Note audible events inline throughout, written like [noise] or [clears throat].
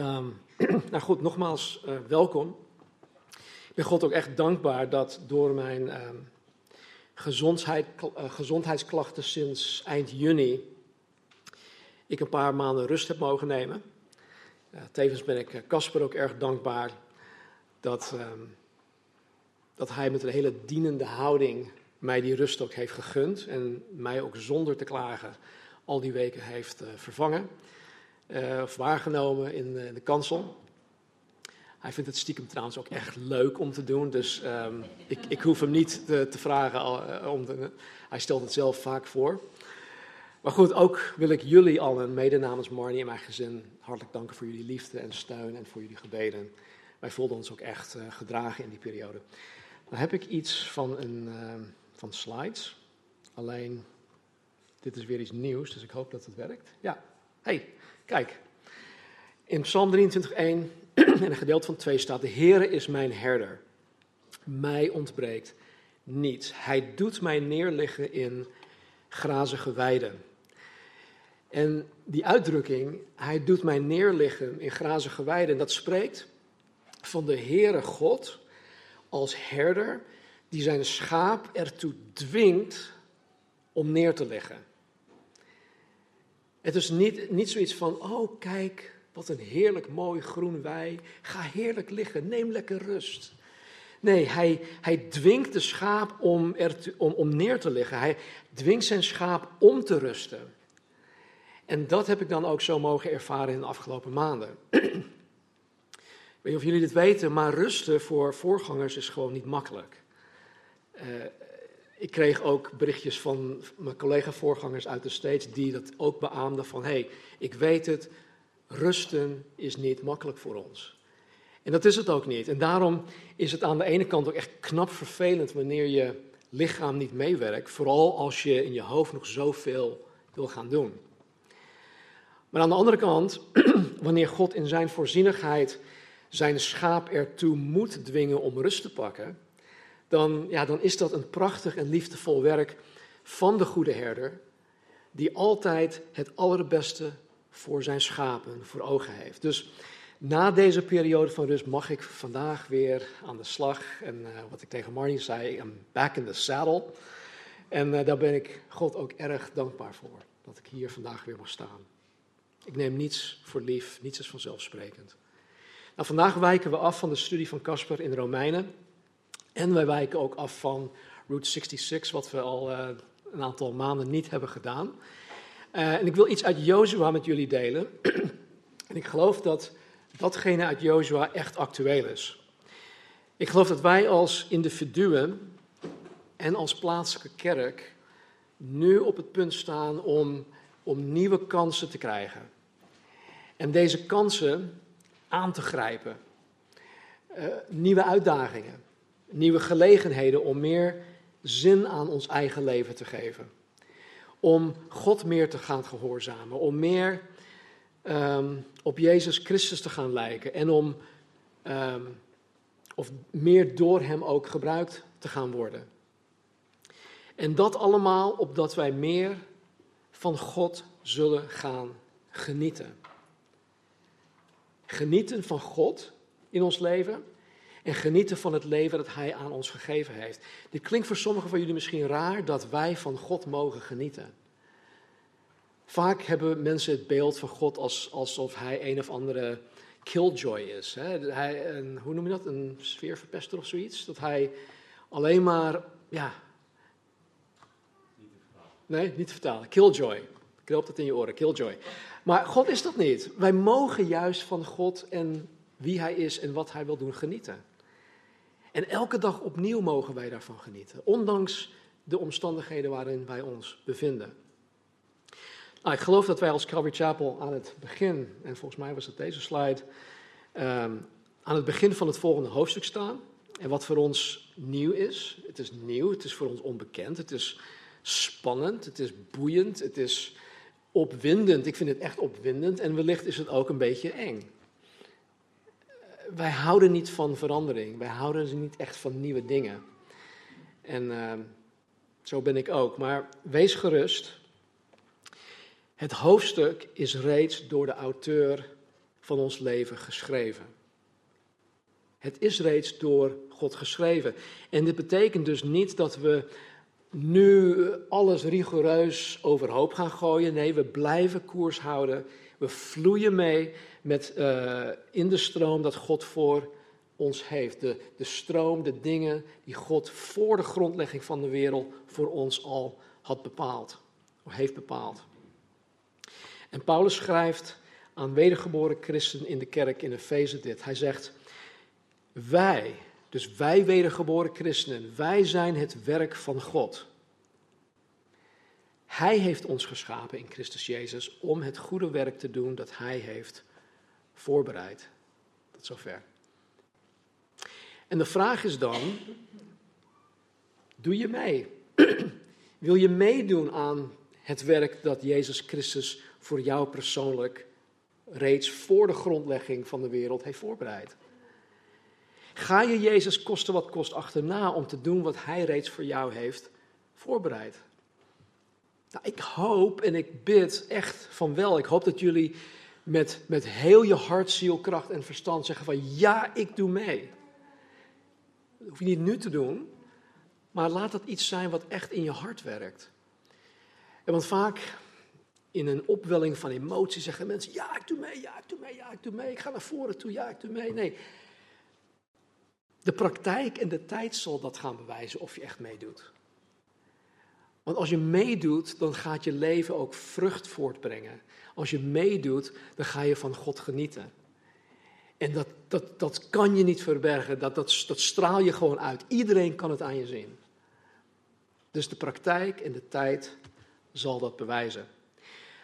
Ehm, [clears throat] nou goed, nogmaals uh, welkom. Ik ben God ook echt dankbaar dat door mijn uh, gezondheid, uh, gezondheidsklachten sinds eind juni ik een paar maanden rust heb mogen nemen. tevens ben ik Casper ook erg dankbaar dat, ehm, dat hij met een hele dienende houding mij die rust ook heeft gegund en mij ook zonder te klagen al die weken heeft vervangen uh, of waargenomen in, in, de kansel. Hij vindt het stiekem trouwens ook echt leuk om te doen, dus um, ik, ik, hoef hem niet te, te vragen. Uh, om hij stelt het zelf vaak voor. Maar goed, ook wil ik jullie allen, mede namens Marnie en mijn gezin, hartelijk danken voor jullie liefde en steun en voor jullie gebeden. Wij voelden ons ook echt gedragen in die periode. Dan heb ik iets van, een, van slides. Alleen, dit is weer iets nieuws, dus ik hoop dat het werkt. Ja, hey, Kijk, in Psalm 23:1 en [clears throat] een gedeelte van 2 staat: De Heere is mijn herder. Mij ontbreekt niets. Hij doet mij neerliggen in grazige weiden. En die uitdrukking, hij doet mij neerliggen in grazige weiden, dat spreekt van de Heere God als herder die zijn schaap ertoe dwingt om neer te leggen. Het is niet, niet zoiets van, oh kijk, wat een heerlijk mooi groen wei. Ga heerlijk liggen, neem lekker rust. Nee, hij, hij dwingt de schaap om, er om, om neer te liggen. Hij dwingt zijn schaap om te rusten. En dat heb ik dan ook zo mogen ervaren in de afgelopen maanden. [clears throat] ik weet niet of jullie dit weten, maar rusten voor voorgangers is gewoon niet makkelijk. Uh, ik kreeg ook berichtjes van mijn collega-voorgangers uit de States die dat ook beaamden van, hé, hey, ik weet het, rusten is niet makkelijk voor ons. En dat is het ook niet. En daarom is het aan de ene kant ook echt knap vervelend wanneer je lichaam niet meewerkt, vooral als je in je hoofd nog zoveel wil gaan doen. Maar aan de andere kant, [clears throat] wanneer God in zijn voorzienigheid zijn schaap ertoe moet dwingen om rust te pakken, dan, ja, dan is dat een prachtig en liefdevol werk van de goede herder, die altijd het allerbeste voor zijn schapen voor ogen heeft. Dus na deze periode van rust mag ik vandaag weer aan de slag. En uh, wat ik tegen Marnie zei, I'm back in the saddle. En uh, daar ben ik God ook erg dankbaar voor, dat ik hier vandaag weer mag staan. Ik neem niets voor lief, niets is vanzelfsprekend. Nou, vandaag wijken we af van de studie van Casper in Romeinen. En wij wijken ook af van Route 66, wat we al uh, een aantal maanden niet hebben gedaan. Uh, en ik wil iets uit Jozua met jullie delen. [clears throat] en ik geloof dat datgene uit Jozua echt actueel is. Ik geloof dat wij als individuen en als plaatselijke kerk nu op het punt staan om, om nieuwe kansen te krijgen. En deze kansen aan te grijpen. Uh, nieuwe uitdagingen nieuwe gelegenheden om meer zin aan ons eigen leven te geven. Om God meer te gaan gehoorzamen, om meer um, op Jezus Christus te gaan lijken en om um, of meer door Hem ook gebruikt te gaan worden. En dat allemaal opdat wij meer van God zullen gaan genieten. Genieten van God in ons leven en genieten van het leven dat Hij aan ons gegeven heeft. Dit klinkt voor sommigen van jullie misschien raar dat wij van God mogen genieten. Vaak hebben mensen het beeld van God als, alsof Hij een of andere killjoy is. Hè? Hoe noem je dat? Een sfeerverpester of zoiets? Dat Hij alleen maar, ja. Nee, niet te vertalen. Killjoy. Knoop dat in je oren, killjoy. Maar God is dat niet. Wij mogen juist van God en wie Hij is en wat Hij wil doen genieten. En elke dag opnieuw mogen wij daarvan genieten, ondanks de omstandigheden waarin wij ons bevinden. Nou, ik geloof dat wij als Calvary Chapel aan het begin, en volgens mij was het deze slide, aan aan het begin van het volgende hoofdstuk staan. En wat voor ons nieuw is, het is nieuw, het is voor ons onbekend, het is spannend, het is boeiend, het is opwindend. Ik vind het echt opwindend en wellicht is het ook een beetje eng. Wij houden niet van verandering, wij houden niet echt van nieuwe dingen. En uh, zo ben ik ook. Maar wees gerust. Het hoofdstuk is reeds door de auteur van ons leven geschreven. Het is reeds door God geschreven. En dit betekent dus niet dat we nu alles rigoureus overhoop gaan gooien. Nee, we blijven koers houden. We vloeien mee met, uh, in de stroom dat God voor ons heeft. De, de stroom, de dingen die God voor de grondlegging van de wereld voor ons al had bepaald. Of heeft bepaald. En Paulus schrijft aan wedergeboren christen in de kerk in Efeze dit. Hij zegt, wij, dus wij wedergeboren christenen, wij zijn het werk van God. Hij heeft ons geschapen in Christus Jezus om het goede werk te doen dat Hij heeft voorbereid. Tot zover. En de vraag is dan, doe je mee? [clears throat] Wil je meedoen aan het werk dat Jezus Christus voor jou persoonlijk reeds voor de grondlegging van de wereld heeft voorbereid? Ga je Jezus kosten wat kost achterna om te doen wat Hij reeds voor jou heeft voorbereid? Nou, ik hoop en ik bid echt van wel. Ik hoop dat jullie met, met heel je hart, ziel, kracht en verstand zeggen van ja, ik doe mee. Dat hoef je niet nu te doen, maar laat dat iets zijn wat echt in je hart werkt. En want vaak in een opwelling van emotie zeggen mensen, ja, ik doe mee, ja, ik doe mee, ja, ik doe mee, ik ga naar voren toe, ja, ik doe mee. Nee, de praktijk en de tijd zal dat gaan bewijzen of je echt meedoet. Want als je meedoet, dan gaat je leven ook vrucht voortbrengen. Als je meedoet, dan ga je van God genieten. En dat, dat, dat kan je niet verbergen, dat, dat, dat straal je gewoon uit. Iedereen kan het aan je zien. Dus de praktijk en de tijd zal dat bewijzen.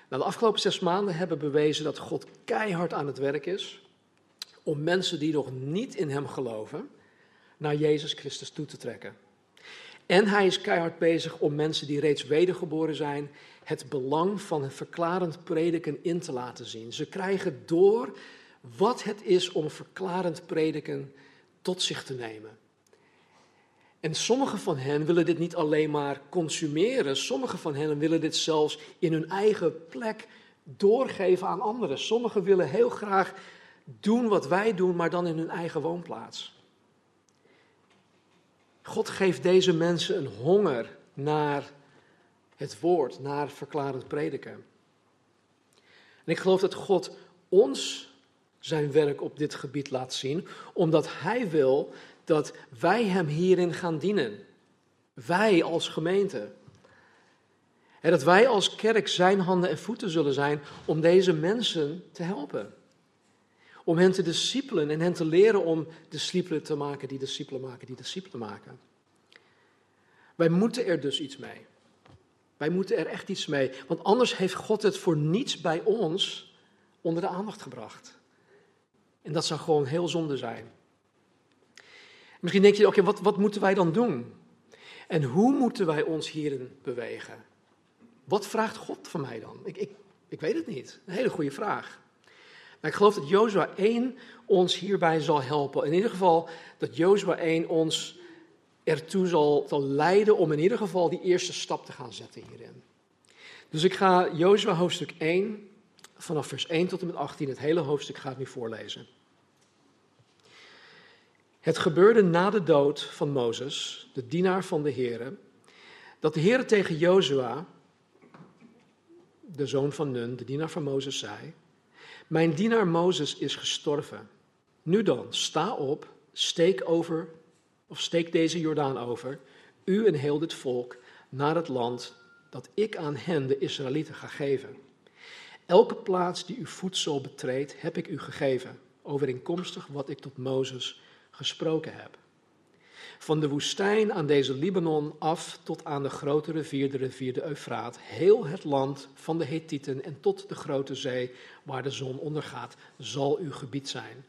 Nou, de afgelopen zes maanden hebben bewezen dat God keihard aan het werk is om mensen die nog niet in Hem geloven, naar Jezus Christus toe te trekken. En hij is keihard bezig om mensen die reeds wedergeboren zijn, het belang van het verklarend prediken in te laten zien. Ze krijgen door wat het is om verklarend prediken tot zich te nemen. En sommige van hen willen dit niet alleen maar consumeren, sommige van hen willen dit zelfs in hun eigen plek doorgeven aan anderen. Sommigen willen heel graag doen wat wij doen, maar dan in hun eigen woonplaats. God geeft deze mensen een honger naar het woord, naar verklarend prediken. En ik geloof dat God ons zijn werk op dit gebied laat zien, omdat Hij wil dat wij Hem hierin gaan dienen. Wij als gemeente. En dat wij als kerk Zijn handen en voeten zullen zijn om deze mensen te helpen. Om hen te discipelen en hen te leren om discipelen te maken die discipelen maken die discipelen maken. Wij moeten er dus iets mee. Wij moeten er echt iets mee. Want anders heeft God het voor niets bij ons onder de aandacht gebracht. En dat zou gewoon heel zonde zijn. Misschien denk je, oké, wat, wat moeten wij dan doen? En hoe moeten wij ons hierin bewegen? Wat vraagt God van mij dan? Ik, ik, ik weet het niet. Een hele goede vraag. Maar ik geloof dat Jozua 1 ons hierbij zal helpen. In ieder geval dat Jozua 1 ons ertoe zal, leiden om in ieder geval die eerste stap te gaan zetten hierin. Dus ik ga Jozua hoofdstuk 1, vanaf vers 1 tot en met 18, het hele hoofdstuk ga ik nu voorlezen. Het gebeurde na de dood van Mozes, de dienaar van de Heere, dat de Heere tegen Jozua, de zoon van Nun, de dienaar van Mozes, zei: Mijn dienaar Mozes is gestorven. Nu dan, sta op, steek over of steek deze Jordaan over, u en heel dit volk, naar het land dat ik aan hen, de Israëlieten, ga geven. Elke plaats die uw voedsel betreedt, heb ik u gegeven, overeenkomstig wat ik tot Mozes gesproken heb. Van de woestijn aan deze Libanon af tot aan de grote rivier, de rivier de Eufraat, heel het land van de Hethieten en tot de grote zee waar de zon ondergaat, zal uw gebied zijn.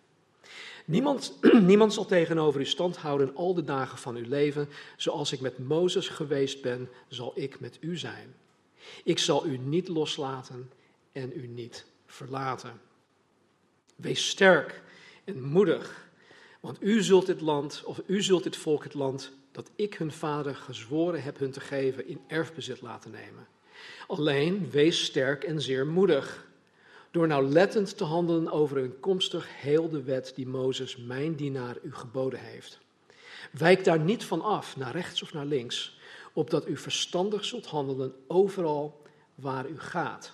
Niemand, [clears throat] niemand zal tegenover u stand houden al de dagen van uw leven. Zoals ik met Mozes geweest ben, zal ik met u zijn. Ik zal u niet loslaten en u niet verlaten. Wees sterk en moedig, want u zult dit land, of u zult dit volk het land dat ik hun vader gezworen heb hun te geven, in erfbezit laten nemen. Alleen wees sterk en zeer moedig, door nauwlettend te handelen overeenkomstig heel de wet die Mozes, mijn dienaar, u geboden heeft. Wijk daar niet van af, naar rechts of naar links, opdat u verstandig zult handelen overal waar u gaat.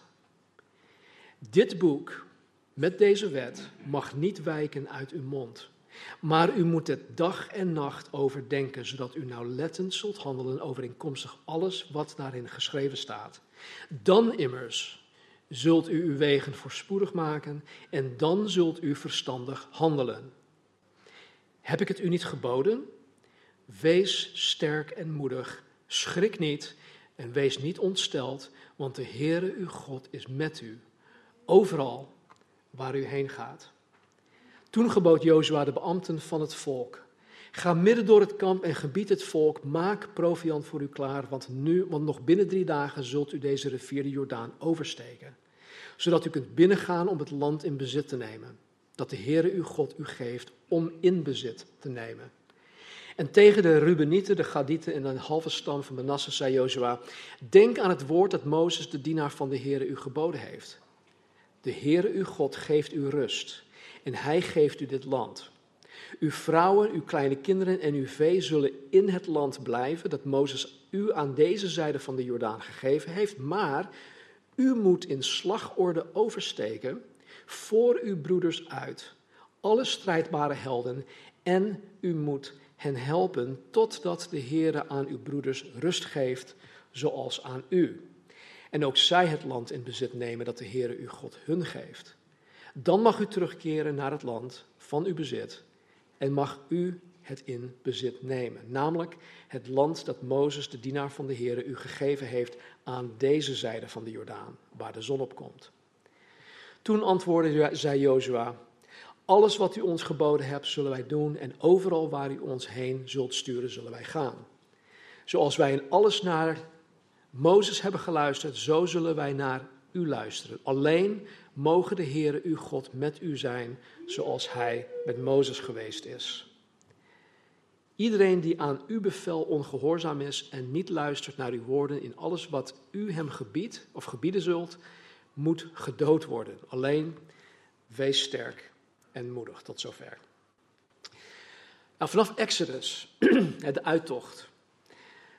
Dit boek met deze wet mag niet wijken uit uw mond. Maar u moet het dag en nacht overdenken, zodat u nauwlettend zult handelen overeenkomstig alles wat daarin geschreven staat. Dan immers zult u uw wegen voorspoedig maken en dan zult u verstandig handelen. Heb ik het u niet geboden? Wees sterk en moedig, schrik niet en wees niet ontsteld, want de Heere uw God is met u, overal waar u heen gaat. Toen gebood Jozua de beambten van het volk: Ga midden door het kamp en gebied het volk, maak proviant voor u klaar, want nu, want nog binnen drie dagen zult u deze rivier de Jordaan oversteken, zodat u kunt binnengaan om het land in bezit te nemen, dat de Heere uw God u geeft om in bezit te nemen. En tegen de Rubenieten, de Gadieten en de halve stam van Manasse zei Jozua, denk aan het woord dat Mozes, de dienaar van de Heere, u geboden heeft. De Heere uw God geeft u rust en hij geeft u dit land. Uw vrouwen, uw kleine kinderen en uw vee zullen in het land blijven dat Mozes u aan deze zijde van de Jordaan gegeven heeft, maar u moet in slagorde oversteken voor uw broeders uit, alle strijdbare helden, en u moet hen helpen totdat de Heere aan uw broeders rust geeft, zoals aan u. En ook zij het land in bezit nemen dat de Heere uw God hun geeft. Dan mag u terugkeren naar het land van uw bezit en mag u het in bezit nemen. Namelijk het land dat Mozes, de dienaar van de Heer, u gegeven heeft aan deze zijde van de Jordaan, waar de zon op komt. Toen antwoordde zij Jozua, alles wat u ons geboden hebt, zullen wij doen en overal waar u ons heen zult sturen, zullen wij gaan. Zoals wij in alles naar Mozes hebben geluisterd, zo zullen wij naar u luisteren. Alleen mogen de Heere uw God met u zijn, zoals hij met Mozes geweest is. Iedereen die aan uw bevel ongehoorzaam is en niet luistert naar uw woorden in alles wat u hem gebiedt of gebieden zult, moet gedood worden. Alleen wees sterk en moedig. Tot zover. Nou, vanaf Exodus, [clears throat] de uittocht,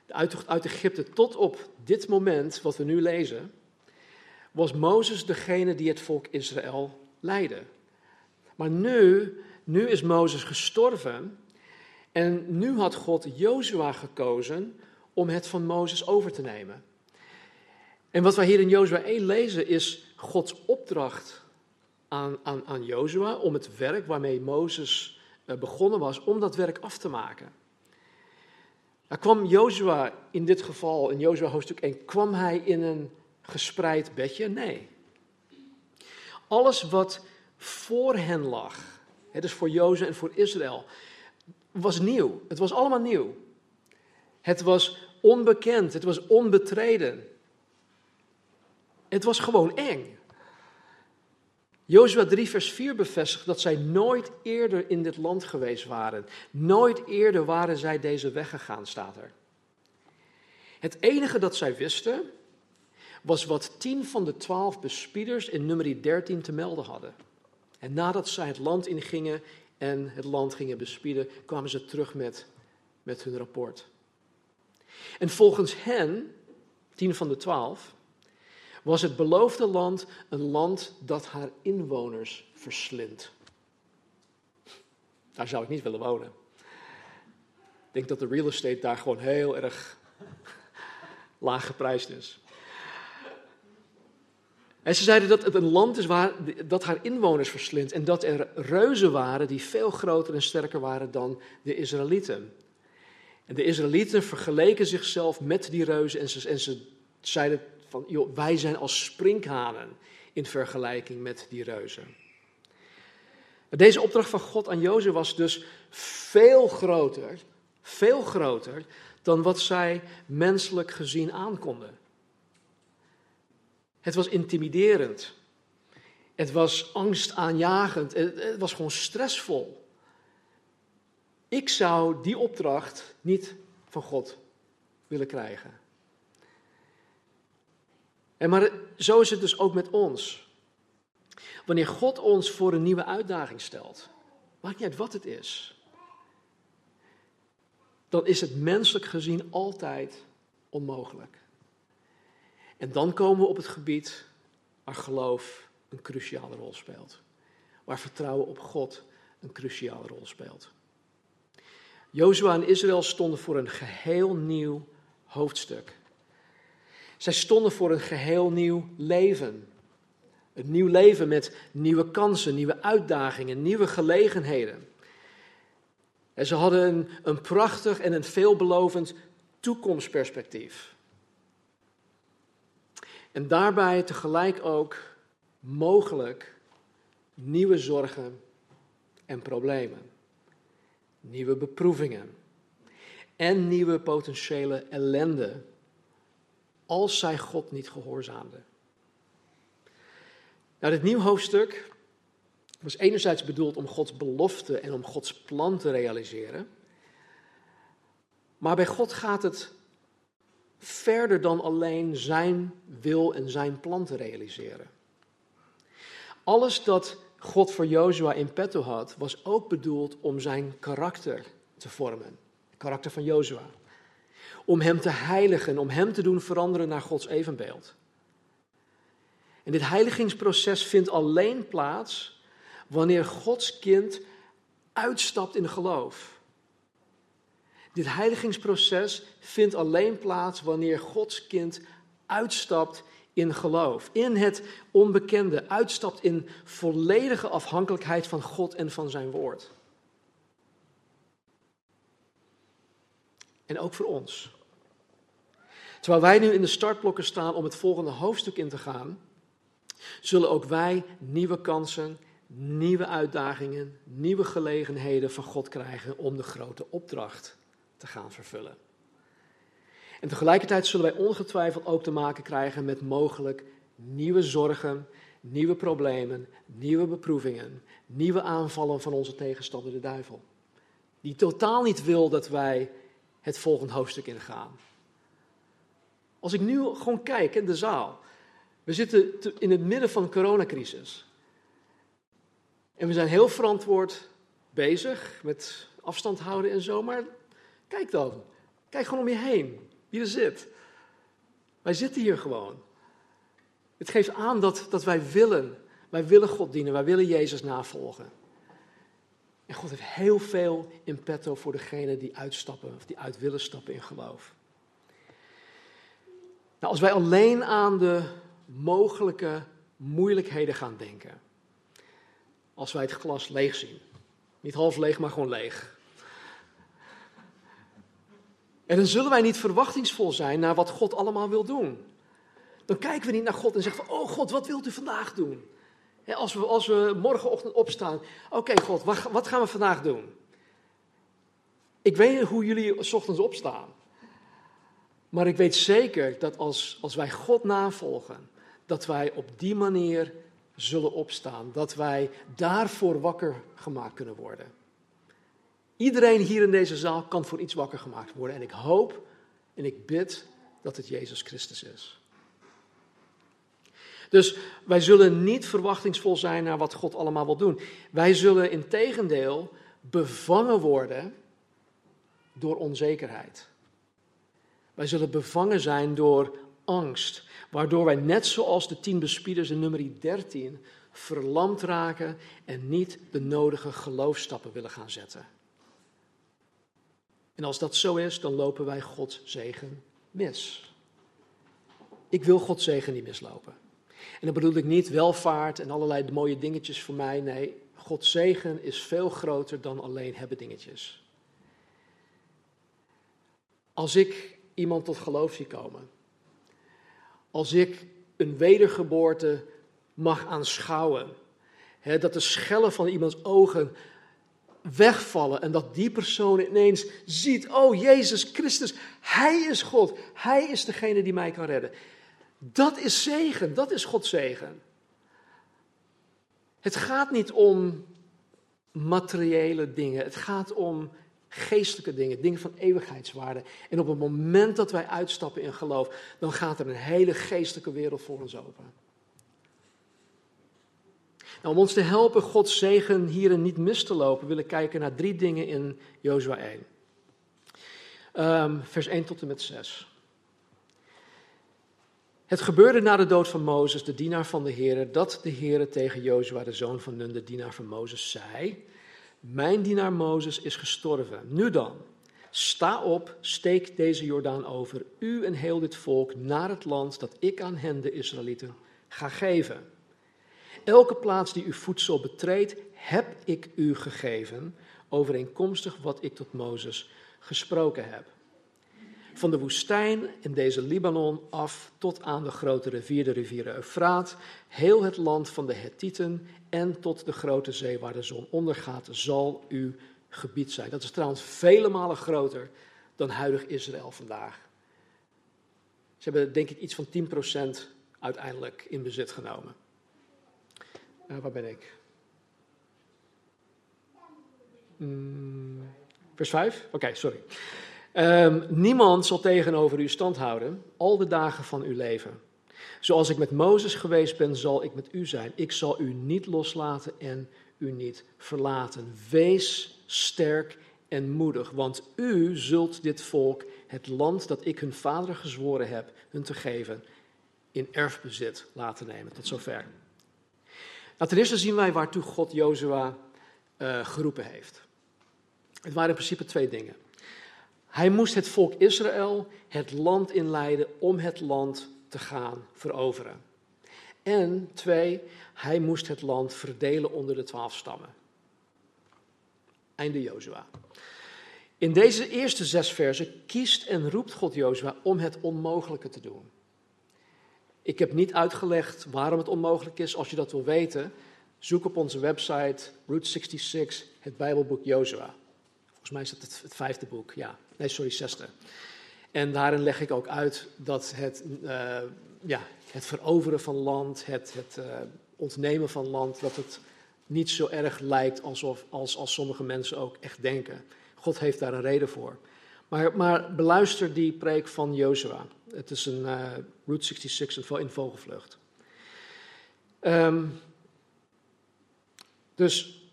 de uittocht uit Egypte, tot op dit moment wat we nu lezen, was Mozes degene die het volk Israël leidde. Maar nu, nu is Mozes gestorven en nu had God Jozua gekozen om het van Mozes over te nemen. En wat wij hier in Jozua 1 lezen is Gods opdracht aan, aan, aan Jozua om het werk waarmee Mozes eh, begonnen was, om dat werk af te maken. Er kwam Jozua in dit geval, in Jozua hoofdstuk 1, kwam hij in een gespreid bedje? Nee. Alles wat voor hen lag, hè, dus voor Jozef en voor Israël, was nieuw. Het was allemaal nieuw. Het was onbekend, het was onbetreden. Het was gewoon eng. Jozua 3, vers 4 bevestigt dat zij nooit eerder in dit land geweest waren. Nooit eerder waren zij deze weg gegaan, staat er. Het enige dat zij wisten was wat tien van de twaalf bespieders in nummer 13 te melden hadden. En nadat zij het land ingingen en het land gingen bespieden, kwamen ze terug met, met hun rapport. En volgens hen, tien van de twaalf, was het beloofde land een land dat haar inwoners verslindt. Daar zou ik niet willen wonen. Ik denk dat de real estate daar gewoon heel erg [laughs] laag geprijsd is. En ze zeiden dat het een land is waar, dat haar inwoners verslindt en dat er reuzen waren die veel groter en sterker waren dan de Israëlieten. En de Israëlieten vergeleken zichzelf met die reuzen en ze, en ze zeiden van, joh, wij zijn als sprinkhanen in vergelijking met die reuzen. Deze opdracht van God aan Jozef was dus veel groter, veel groter dan wat zij menselijk gezien aankonden. Het was intimiderend. Het was angstaanjagend. Het was gewoon stressvol. Ik zou die opdracht niet van God willen krijgen. En maar zo is het dus ook met ons. Wanneer God ons voor een nieuwe uitdaging stelt, maakt niet uit wat het is, dan is het menselijk gezien altijd onmogelijk. En dan komen we op het gebied waar geloof een cruciale rol speelt. Waar vertrouwen op God een cruciale rol speelt. Jozua en Israël stonden voor een geheel nieuw hoofdstuk. Zij stonden voor een geheel nieuw leven. Een nieuw leven met nieuwe kansen, nieuwe uitdagingen, nieuwe gelegenheden. En ze hadden een, een prachtig en een veelbelovend toekomstperspectief. En daarbij tegelijk ook mogelijk nieuwe zorgen en problemen, nieuwe beproevingen en nieuwe potentiële ellende als zij God niet gehoorzaamden. Nou, dit nieuw hoofdstuk was enerzijds bedoeld om Gods belofte en om Gods plan te realiseren. Maar bij God gaat het verder dan alleen zijn wil en zijn plan te realiseren. Alles dat God voor Jozua in petto had, was ook bedoeld om zijn karakter te vormen. Het karakter van Jozua. Om hem te heiligen, om hem te doen veranderen naar Gods evenbeeld. En dit heiligingsproces vindt alleen plaats wanneer Gods kind uitstapt in geloof. Dit heiligingsproces vindt alleen plaats wanneer Gods kind uitstapt in geloof, in het onbekende, uitstapt in volledige afhankelijkheid van God en van zijn woord. En ook voor ons. Terwijl wij nu in de startblokken staan om het volgende hoofdstuk in te gaan, zullen ook wij nieuwe kansen, nieuwe uitdagingen, nieuwe gelegenheden van God krijgen om de grote opdracht te gaan vervullen. En tegelijkertijd zullen wij ongetwijfeld ook te maken krijgen met mogelijk nieuwe zorgen, nieuwe problemen, nieuwe beproevingen, nieuwe aanvallen van onze tegenstander, de duivel. Die totaal niet wil dat wij het volgende hoofdstuk ingaan. Als ik nu gewoon kijk in de zaal. We zitten in het midden van een coronacrisis. En we zijn heel verantwoord bezig met afstand houden en zo. Maar kijk dan. Kijk gewoon om je heen. Wie er zit. Wij zitten hier gewoon. Het geeft aan dat, dat wij willen. Wij willen God dienen. Wij willen Jezus navolgen. En God heeft heel veel in petto voor degenen die uitstappen of die uit willen stappen in geloof. Nou, als wij alleen aan de mogelijke moeilijkheden gaan denken, als wij het glas leeg zien, niet half leeg, maar gewoon leeg. En dan zullen wij niet verwachtingsvol zijn naar wat God allemaal wil doen. Dan kijken we niet naar God en zeggen van, oh God, wat wilt u vandaag doen? als, we, als we morgenochtend opstaan, oké God, wat, wat gaan we vandaag doen? Ik weet hoe jullie ochtends opstaan. Maar ik weet zeker dat als, als wij God navolgen, dat wij op die manier zullen opstaan. Dat wij daarvoor wakker gemaakt kunnen worden. Iedereen hier in deze zaal kan voor iets wakker gemaakt worden. En ik hoop en ik bid dat het Jezus Christus is. Dus wij zullen niet verwachtingsvol zijn naar wat God allemaal wil doen. Wij zullen in tegendeel bevangen worden door onzekerheid. Wij zullen bevangen zijn door angst, waardoor wij net zoals de tien bespieders in nummer 13 verlamd raken en niet de nodige geloofstappen willen gaan zetten. En als dat zo is, dan lopen wij Gods zegen mis. Ik wil Gods zegen niet mislopen. En dan bedoel ik niet welvaart en allerlei mooie dingetjes voor mij. Nee, Gods zegen is veel groter dan alleen hebben dingetjes. Als ik iemand tot geloof zie komen, als ik een wedergeboorte mag aanschouwen, dat de schellen van iemands ogen wegvallen en dat die persoon ineens ziet, oh Jezus Christus, Hij is God, Hij is degene die mij kan redden. Dat is zegen, dat is Gods zegen. Het gaat niet om materiële dingen, het gaat om geestelijke dingen, dingen van eeuwigheidswaarde. En op het moment dat wij uitstappen in geloof, dan gaat er een hele geestelijke wereld voor ons open. Nou, om ons te helpen Gods zegen hierin niet mis te lopen, wil ik kijken naar drie dingen in Jozua 1. Um, ehm, vers 1 tot en met 6. Het gebeurde na de dood van Mozes, de dienaar van de Heer, dat de Heer tegen Jozua, de zoon van Nun, de dienaar van Mozes, zei: Mijn dienaar Mozes is gestorven. Nu dan, sta op, steek deze Jordaan over, u en heel dit volk, naar het land dat ik aan hen, de Israëlieten, ga geven. Elke plaats die uw voedsel betreedt, heb ik u gegeven, overeenkomstig wat ik tot Mozes gesproken heb. Van de woestijn in deze Libanon af tot aan de grote rivier, de rivier Eufraat, heel het land van de Hethieten en tot de grote zee waar de zon ondergaat, zal uw gebied zijn. Dat is trouwens vele malen groter dan huidig Israël vandaag. Ze hebben denk ik iets van 10% uiteindelijk in bezit genomen. Uh, waar ben ik? Mm, vers 5? Oké, sorry. Um, niemand zal tegenover u stand houden, al de dagen van uw leven. Zoals ik met Mozes geweest ben, zal ik met u zijn. Ik zal u niet loslaten en u niet verlaten. Wees sterk en moedig, want u zult dit volk, het land dat ik hun vader gezworen heb, hun te geven, in erfbezit laten nemen. Tot zover. Nou, ten eerste zien wij waartoe God Jozua uh, geroepen heeft. Het waren in principe twee dingen. Hij moest het volk Israël het land inleiden om het land te gaan veroveren. En twee, hij moest het land verdelen onder de twaalf stammen. Einde Jozua. In deze eerste zes versen kiest en roept God Jozua om het onmogelijke te doen. Ik heb niet uitgelegd waarom het onmogelijk is. Als je dat wil weten, zoek op onze website Route 66, het Bijbelboek Jozua. Volgens mij is dat het, vijfde boek, ja. Nee, sorry, zesde. En daarin leg ik ook uit dat het, uh, ja, het veroveren van land, het, het uh, ontnemen van land, dat het niet zo erg lijkt alsof, als, als sommige mensen ook echt denken. God heeft daar een reden voor. Maar, beluister die preek van Jozua. Het is een uh, Route 66 in vogelvlucht. Um, dus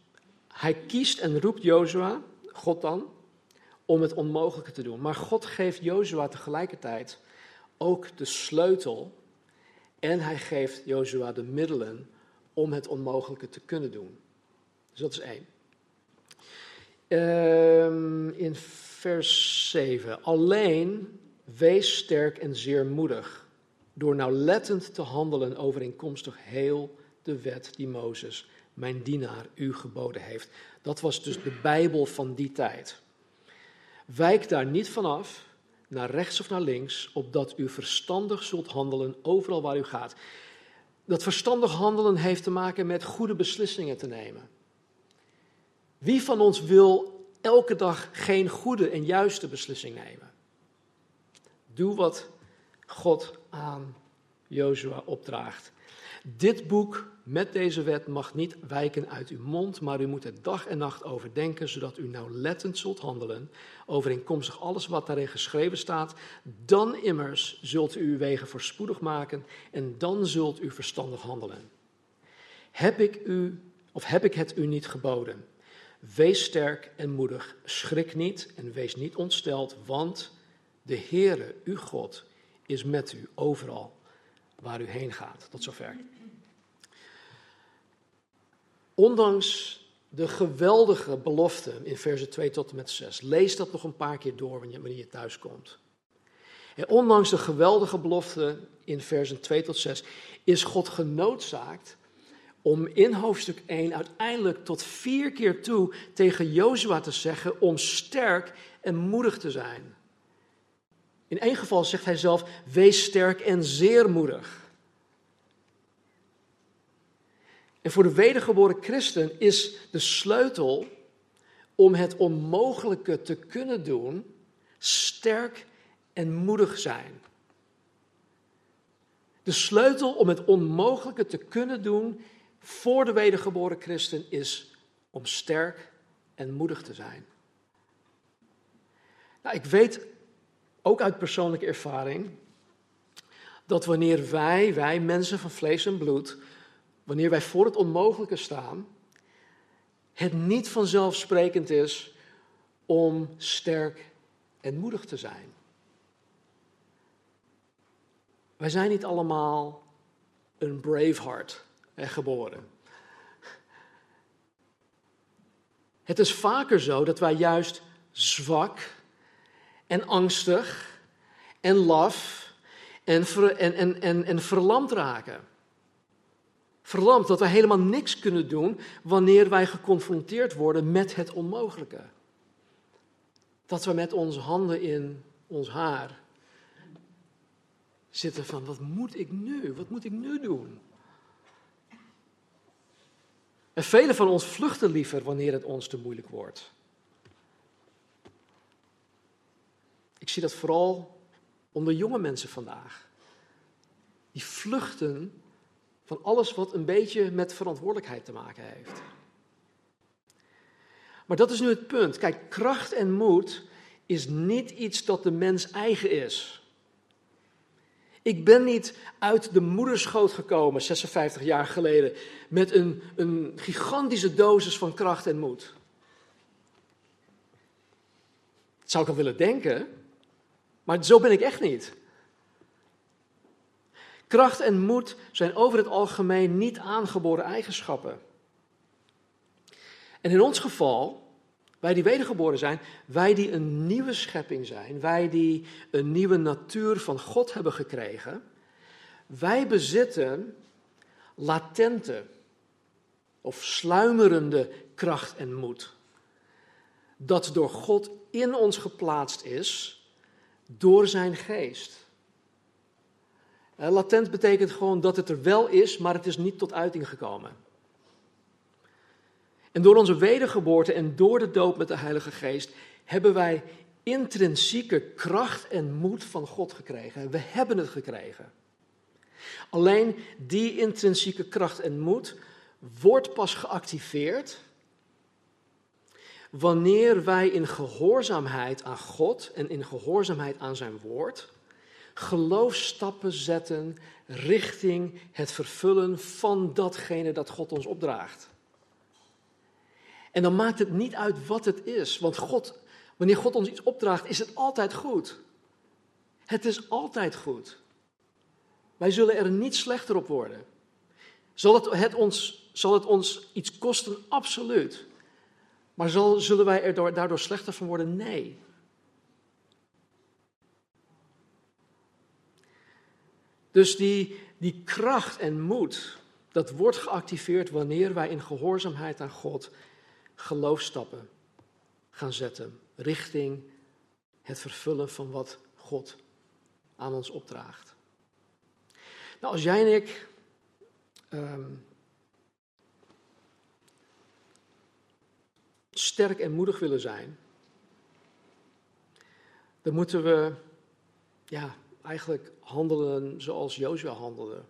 hij kiest en roept Jozua, God dan, om het onmogelijke te doen. Maar God geeft Jozua tegelijkertijd ook de sleutel en hij geeft Jozua de middelen om het onmogelijke te kunnen doen. Dus dat is één. Um, in vers 7. Alleen wees sterk en zeer moedig, door nauwlettend te handelen overeenkomstig heel de wet die Mozes, mijn dienaar, u geboden heeft. Dat was dus de Bijbel van die tijd. Wijk daar niet vanaf, naar rechts of naar links, opdat u verstandig zult handelen overal waar u gaat. Dat verstandig handelen heeft te maken met goede beslissingen te nemen. Wie van ons wil elke dag geen goede en juiste beslissing nemen. Doe wat God aan Jozua opdraagt. Dit boek met deze wet mag niet wijken uit uw mond, maar u moet het dag en nacht overdenken, zodat u nauwlettend zult handelen, overeenkomstig alles wat daarin geschreven staat. Dan immers zult u uw wegen voorspoedig maken en dan zult u verstandig handelen. Heb ik u, of heb ik het u niet geboden? Wees sterk en moedig, schrik niet en wees niet ontsteld, want de Heere, uw God, is met u overal waar u heen gaat. Tot zover. Ondanks de geweldige belofte in versen 2 tot en met 6, lees dat nog een paar keer door wanneer je thuis komt. En ondanks de geweldige belofte in versen 2 tot 6, is God genoodzaakt om in hoofdstuk 1 uiteindelijk tot vier keer toe tegen Jozua te zeggen om sterk en moedig te zijn. In één geval zegt hij zelf, wees sterk en zeer moedig. En voor de wedergeboren christen is de sleutel om het onmogelijke te kunnen doen, sterk en moedig zijn. De sleutel om het onmogelijke te kunnen doen voor de wedergeboren christen is om sterk en moedig te zijn. Nou, ik weet ook uit persoonlijke ervaring dat wanneer wij, wij mensen van vlees en bloed, wanneer wij voor het onmogelijke staan, het niet vanzelfsprekend is om sterk en moedig te zijn. Wij zijn niet allemaal een braveheart geboren. Het is vaker zo dat wij juist zwak en angstig en laf en, en, en, en, en verlamd raken. Verlamd dat wij helemaal niks kunnen doen wanneer wij geconfronteerd worden met het onmogelijke. Dat we met onze handen in ons haar zitten van wat moet ik nu? Wat moet ik nu doen? En velen van ons vluchten liever wanneer het ons te moeilijk wordt. Ik zie dat vooral onder jonge mensen vandaag. Die vluchten van alles wat een beetje met verantwoordelijkheid te maken heeft. Maar dat is nu het punt. Kijk, kracht en moed is niet iets dat de mens eigen is. Ik ben niet uit de moederschoot gekomen 56 jaar geleden met een, een gigantische dosis van kracht en moed. Dat zou ik al willen denken, maar zo ben ik echt niet. Kracht en moed zijn over het algemeen niet aangeboren eigenschappen. En in ons geval, wij die wedergeboren zijn, wij die een nieuwe schepping zijn, wij die een nieuwe natuur van God hebben gekregen, wij bezitten latente of sluimerende kracht en moed. Dat door God in ons geplaatst is door zijn geest. Latent betekent gewoon dat het er wel is, maar het is niet tot uiting gekomen. En door onze wedergeboorte en door de doop met de Heilige Geest hebben wij intrinsieke kracht en moed van God gekregen. We hebben het gekregen. Alleen die intrinsieke kracht en moed wordt pas geactiveerd wanneer wij in gehoorzaamheid aan God en in gehoorzaamheid aan zijn woord geloofstappen zetten richting het vervullen van datgene dat God ons opdraagt. En dan maakt het niet uit wat het is, want God, wanneer God ons iets opdraagt, is het altijd goed. Het is altijd goed. Wij zullen er niet slechter op worden. Zal het, het ons, zal het ons iets kosten? Absoluut. Maar zal, zullen wij er daardoor slechter van worden? Nee. Dus die, die kracht en moed, dat wordt geactiveerd wanneer wij in gehoorzaamheid aan God geloofstappen gaan zetten richting het vervullen van wat God aan ons opdraagt. Nou, als jij en ik ehm, sterk en moedig willen zijn, dan moeten we ja, eigenlijk handelen zoals Jozua handelde.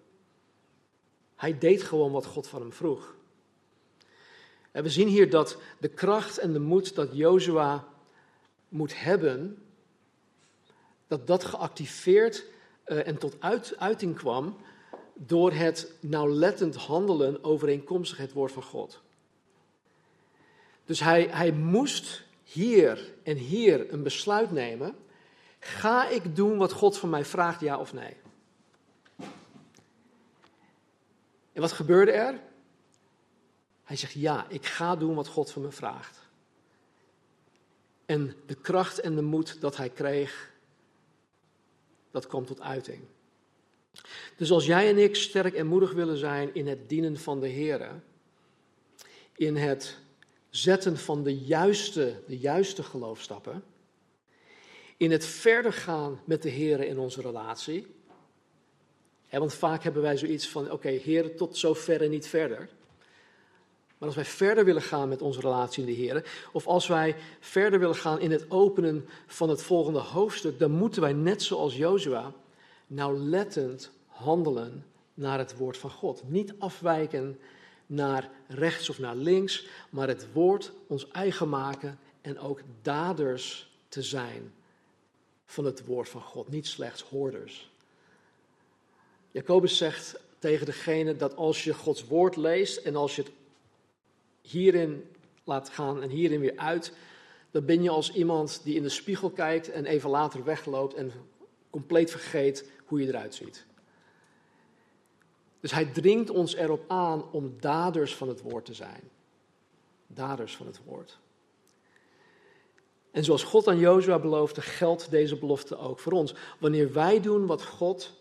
Hij deed gewoon wat God van hem vroeg. We zien hier dat de kracht en de moed dat Jozua moet hebben, dat dat geactiveerd uh, en tot uit, uiting kwam door het nauwlettend handelen overeenkomstig het woord van God. Dus hij, hij moest hier en hier een besluit nemen Ga ik doen wat God van mij vraagt, ja of nee? En wat gebeurde er? Hij zegt ja, ik ga doen wat God van me vraagt. En de kracht en de moed dat hij kreeg, dat kwam tot uiting. Dus als jij en ik sterk en moedig willen zijn in het dienen van de Heer, in het zetten van de juiste, de juiste geloofstappen, in het verder gaan met de Heer in onze relatie. want vaak hebben wij zoiets van: oké, okay, Heer, tot zover en niet verder. Maar als wij verder willen gaan met onze relatie in de Heer, of als wij verder willen gaan in het openen van het volgende hoofdstuk, dan moeten wij net zoals Jozua nauwlettend handelen naar het woord van God. Niet afwijken naar rechts of naar links, maar het woord ons eigen maken en ook daders te zijn van het woord van God, niet slechts hoorders. Jacobus zegt tegen degene dat als je Gods woord leest en als je het hierin laat gaan en hierin weer uit, dan ben je als iemand die in de spiegel kijkt en even later wegloopt en compleet vergeet hoe je eruit ziet. Dus hij dringt ons erop aan om daders van het woord te zijn. Daders van het woord. En zoals God aan Jozua beloofde, geldt deze belofte ook voor ons. Wanneer wij doen wat God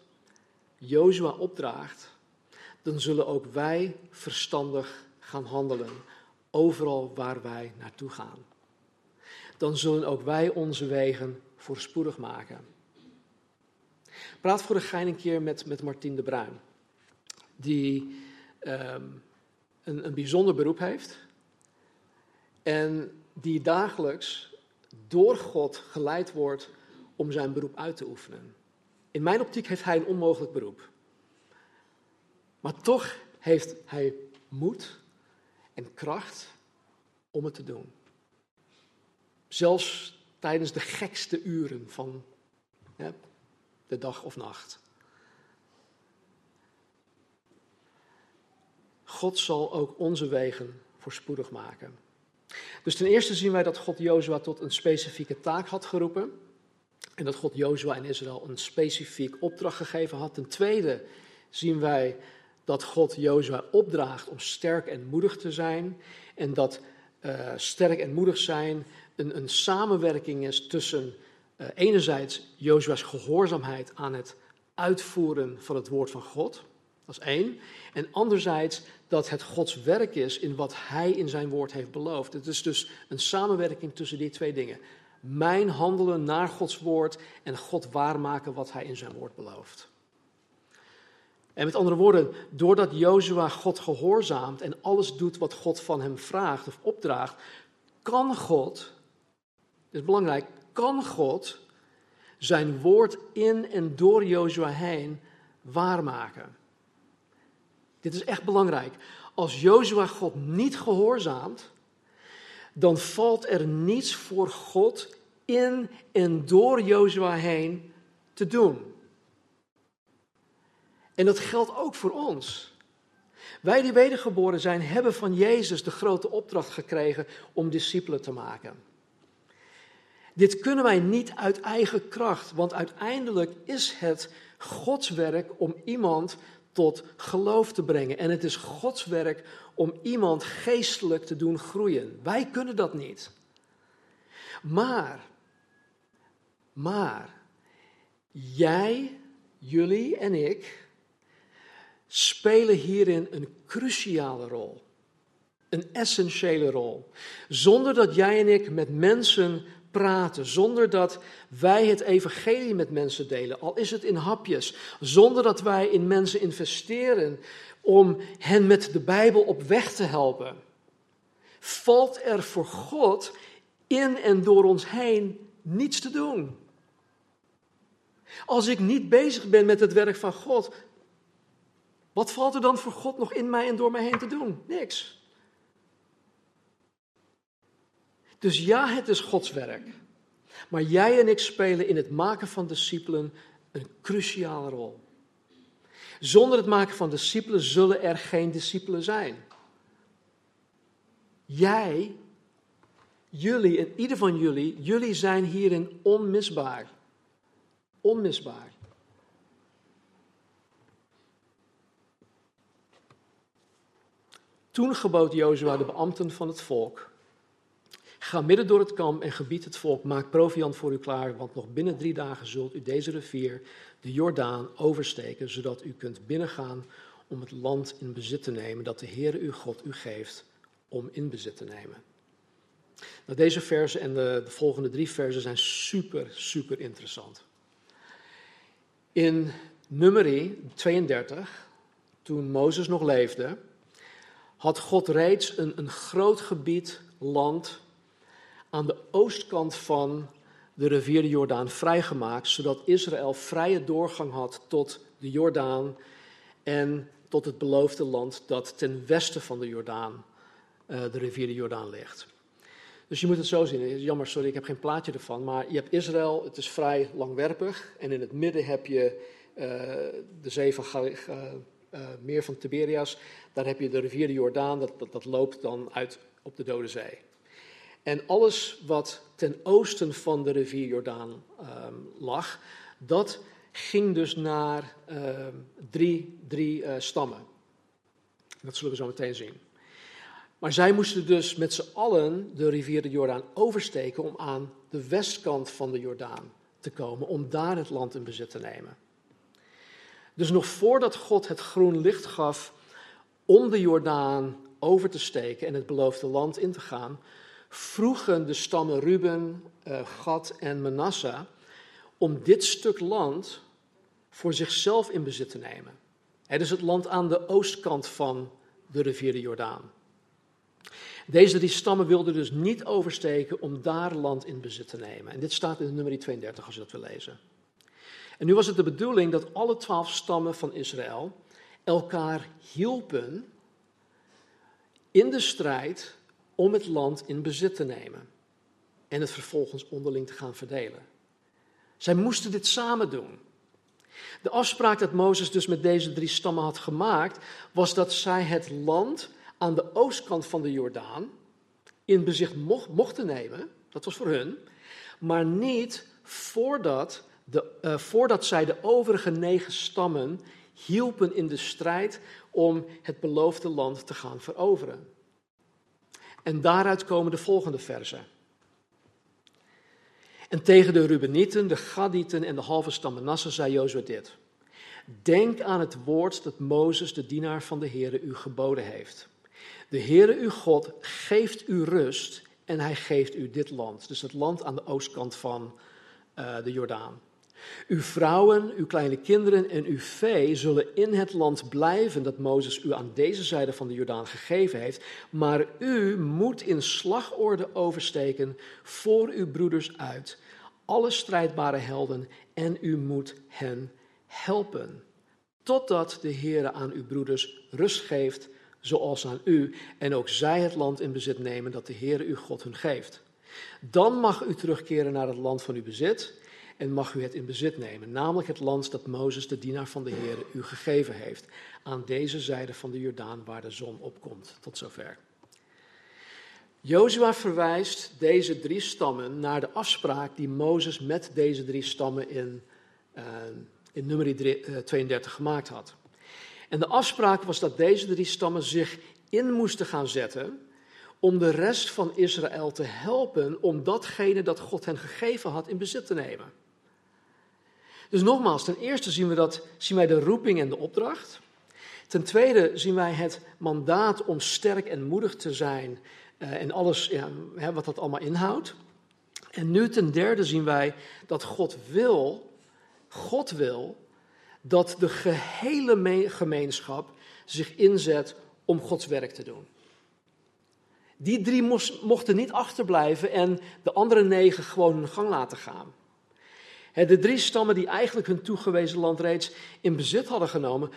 Jozua opdraagt, dan zullen ook wij verstandig gaan handelen, overal waar wij naartoe gaan. Dan zullen ook wij onze wegen voorspoedig maken. Praat voor de gein een keer met, met Martien de Bruin, die ehm, een, een bijzonder beroep heeft en die dagelijks door God geleid wordt om zijn beroep uit te oefenen. In mijn optiek heeft hij een onmogelijk beroep. Maar toch heeft hij moed en kracht om het te doen. Zelfs tijdens de gekste uren van de dag of nacht. God zal ook onze wegen voorspoedig maken. Dus ten eerste zien wij dat God Jozua tot een specifieke taak had geroepen. En dat God Jozua en Israël een specifiek opdracht gegeven had. Ten tweede zien wij dat God Jozua opdraagt om sterk en moedig te zijn. En dat uh, sterk en moedig zijn een, een samenwerking is tussen uh, enerzijds Jozua's gehoorzaamheid aan het uitvoeren van het woord van God. Dat is één. En anderzijds dat het Gods werk is in wat hij in zijn woord heeft beloofd. Het is dus een samenwerking tussen die twee dingen. Mijn handelen naar Gods woord en God waarmaken wat hij in zijn woord belooft. En met andere woorden, doordat Jozua God gehoorzaamt en alles doet wat God van hem vraagt of opdraagt, kan God, dit is belangrijk, kan God zijn woord in en door Jozua heen waarmaken. Dit is echt belangrijk. Als Jozua God niet gehoorzaamt, dan valt er niets voor God in en door Jozua heen te doen. En dat geldt ook voor ons. Wij die wedergeboren zijn, hebben van Jezus de grote opdracht gekregen om discipelen te maken. Dit kunnen wij niet uit eigen kracht, want uiteindelijk is het Gods werk om iemand tot geloof te brengen. En het is Gods werk om iemand geestelijk te doen groeien. Wij kunnen dat niet. Maar, maar, jij, jullie en ik spelen hierin een cruciale rol. Een essentiële rol. Zonder dat jij en ik met mensen praten, zonder dat wij het evangelie met mensen delen, al is het in hapjes, zonder dat wij in mensen investeren om hen met de Bijbel op weg te helpen, valt er voor God in en door ons heen niets te doen. Als ik niet bezig ben met het werk van God, wat valt er dan voor God nog in mij en door mij heen te doen? Niks. Dus ja, het is Gods werk. Maar jij en ik spelen in het maken van discipelen een cruciale rol. Zonder het maken van discipelen zullen er geen discipelen zijn. Jij, jullie en ieder van jullie, jullie zijn hierin onmisbaar. Onmisbaar. Toen gebood Jozua de beambten van het volk Ga midden door het kamp en gebied het volk, maak proviand voor u klaar, want nog binnen drie dagen zult u deze rivier, de Jordaan, oversteken, zodat u kunt binnengaan om het land in bezit te nemen dat de Heere uw God u geeft om in bezit te nemen. Nou, deze versen en de, de volgende drie versen zijn super, super interessant. In Numeri 32, toen Mozes nog leefde, had God reeds een, een groot gebied land aan de oostkant van de rivier de Jordaan vrijgemaakt, zodat Israël vrije doorgang had tot de Jordaan en tot het beloofde land dat ten westen van de Jordaan, uh, de rivier de Jordaan ligt. Dus je moet het zo zien. Jammer, sorry, ik heb geen plaatje ervan. Maar je hebt Israël, het is vrij langwerpig. En in het midden heb je uh, de zee van meer van Tiberias. Daar heb je de rivier de Jordaan, dat, dat, loopt dan uit op de Dode Zee. En alles wat ten oosten van de rivier Jordaan um, lag, dat ging dus naar uh, drie, drie uh, stammen. Dat zullen we zo meteen zien. Maar zij moesten dus met z'n allen de rivier de Jordaan oversteken om aan de westkant van de Jordaan te komen, om daar het land in bezit te nemen. Dus nog voordat God het groen licht gaf om de Jordaan over te steken en het beloofde land in te gaan, vroegen de stammen Ruben, uh, Gad en Manasseh om dit stuk land voor zichzelf in bezit te nemen. Het is het land aan de oostkant van de rivier de Jordaan. Deze drie stammen wilden dus niet oversteken om daar land in bezit te nemen. En dit staat in nummer 32 als je dat wil lezen. En nu was het de bedoeling dat alle twaalf stammen van Israël elkaar hielpen in de strijd om het land in bezit te nemen en het vervolgens onderling te gaan verdelen. Zij moesten dit samen doen. De afspraak dat Mozes dus met deze drie stammen had gemaakt, was dat zij het land aan de oostkant van de Jordaan in bezit mochten nemen. Dat was voor hun. Maar niet voordat, de, uh, voordat zij de overige negen stammen hielpen in de strijd om het beloofde land te gaan veroveren. En daaruit komen de volgende versen. En tegen de Rubenieten, de Gadieten en de halve stam Manasse zei Jozua dit. Denk aan het woord dat Mozes, de dienaar van de Heere, u geboden heeft. De Heere uw God geeft u rust en hij geeft u dit land. Dus het land aan de oostkant van uh, de Jordaan. Uw vrouwen, uw kleine kinderen en uw vee zullen in het land blijven dat Mozes u aan deze zijde van de Jordaan gegeven heeft. Maar u moet in slagorde oversteken voor uw broeders uit, alle strijdbare helden, en u moet hen helpen. Totdat de Heere aan uw broeders rust geeft, zoals aan u, en ook zij het land in bezit nemen dat de Heere uw God hun geeft. Dan mag u terugkeren naar het land van uw bezit en mag u het in bezit nemen, namelijk het land dat Mozes, de dienaar van de Heer, u gegeven heeft, aan deze zijde van de Jordaan waar de zon opkomt. Tot zover. Jozua verwijst deze drie stammen naar de afspraak die Mozes met deze drie stammen in, uh, in nummer 32 gemaakt had. En de afspraak was dat deze drie stammen zich in moesten gaan zetten om de rest van Israël te helpen om datgene dat God hen gegeven had in bezit te nemen. Dus nogmaals, ten eerste zien, we dat, zien wij de roeping en de opdracht. Ten tweede zien wij het mandaat om sterk en moedig te zijn en alles ja, hè, wat dat allemaal inhoudt. En nu ten derde zien wij dat God wil, God wil dat de gehele gemeenschap zich inzet om Gods werk te doen. Die drie mochten niet achterblijven en de andere negen gewoon hun gang laten gaan. De drie stammen die eigenlijk hun toegewezen land reeds in bezit hadden genomen,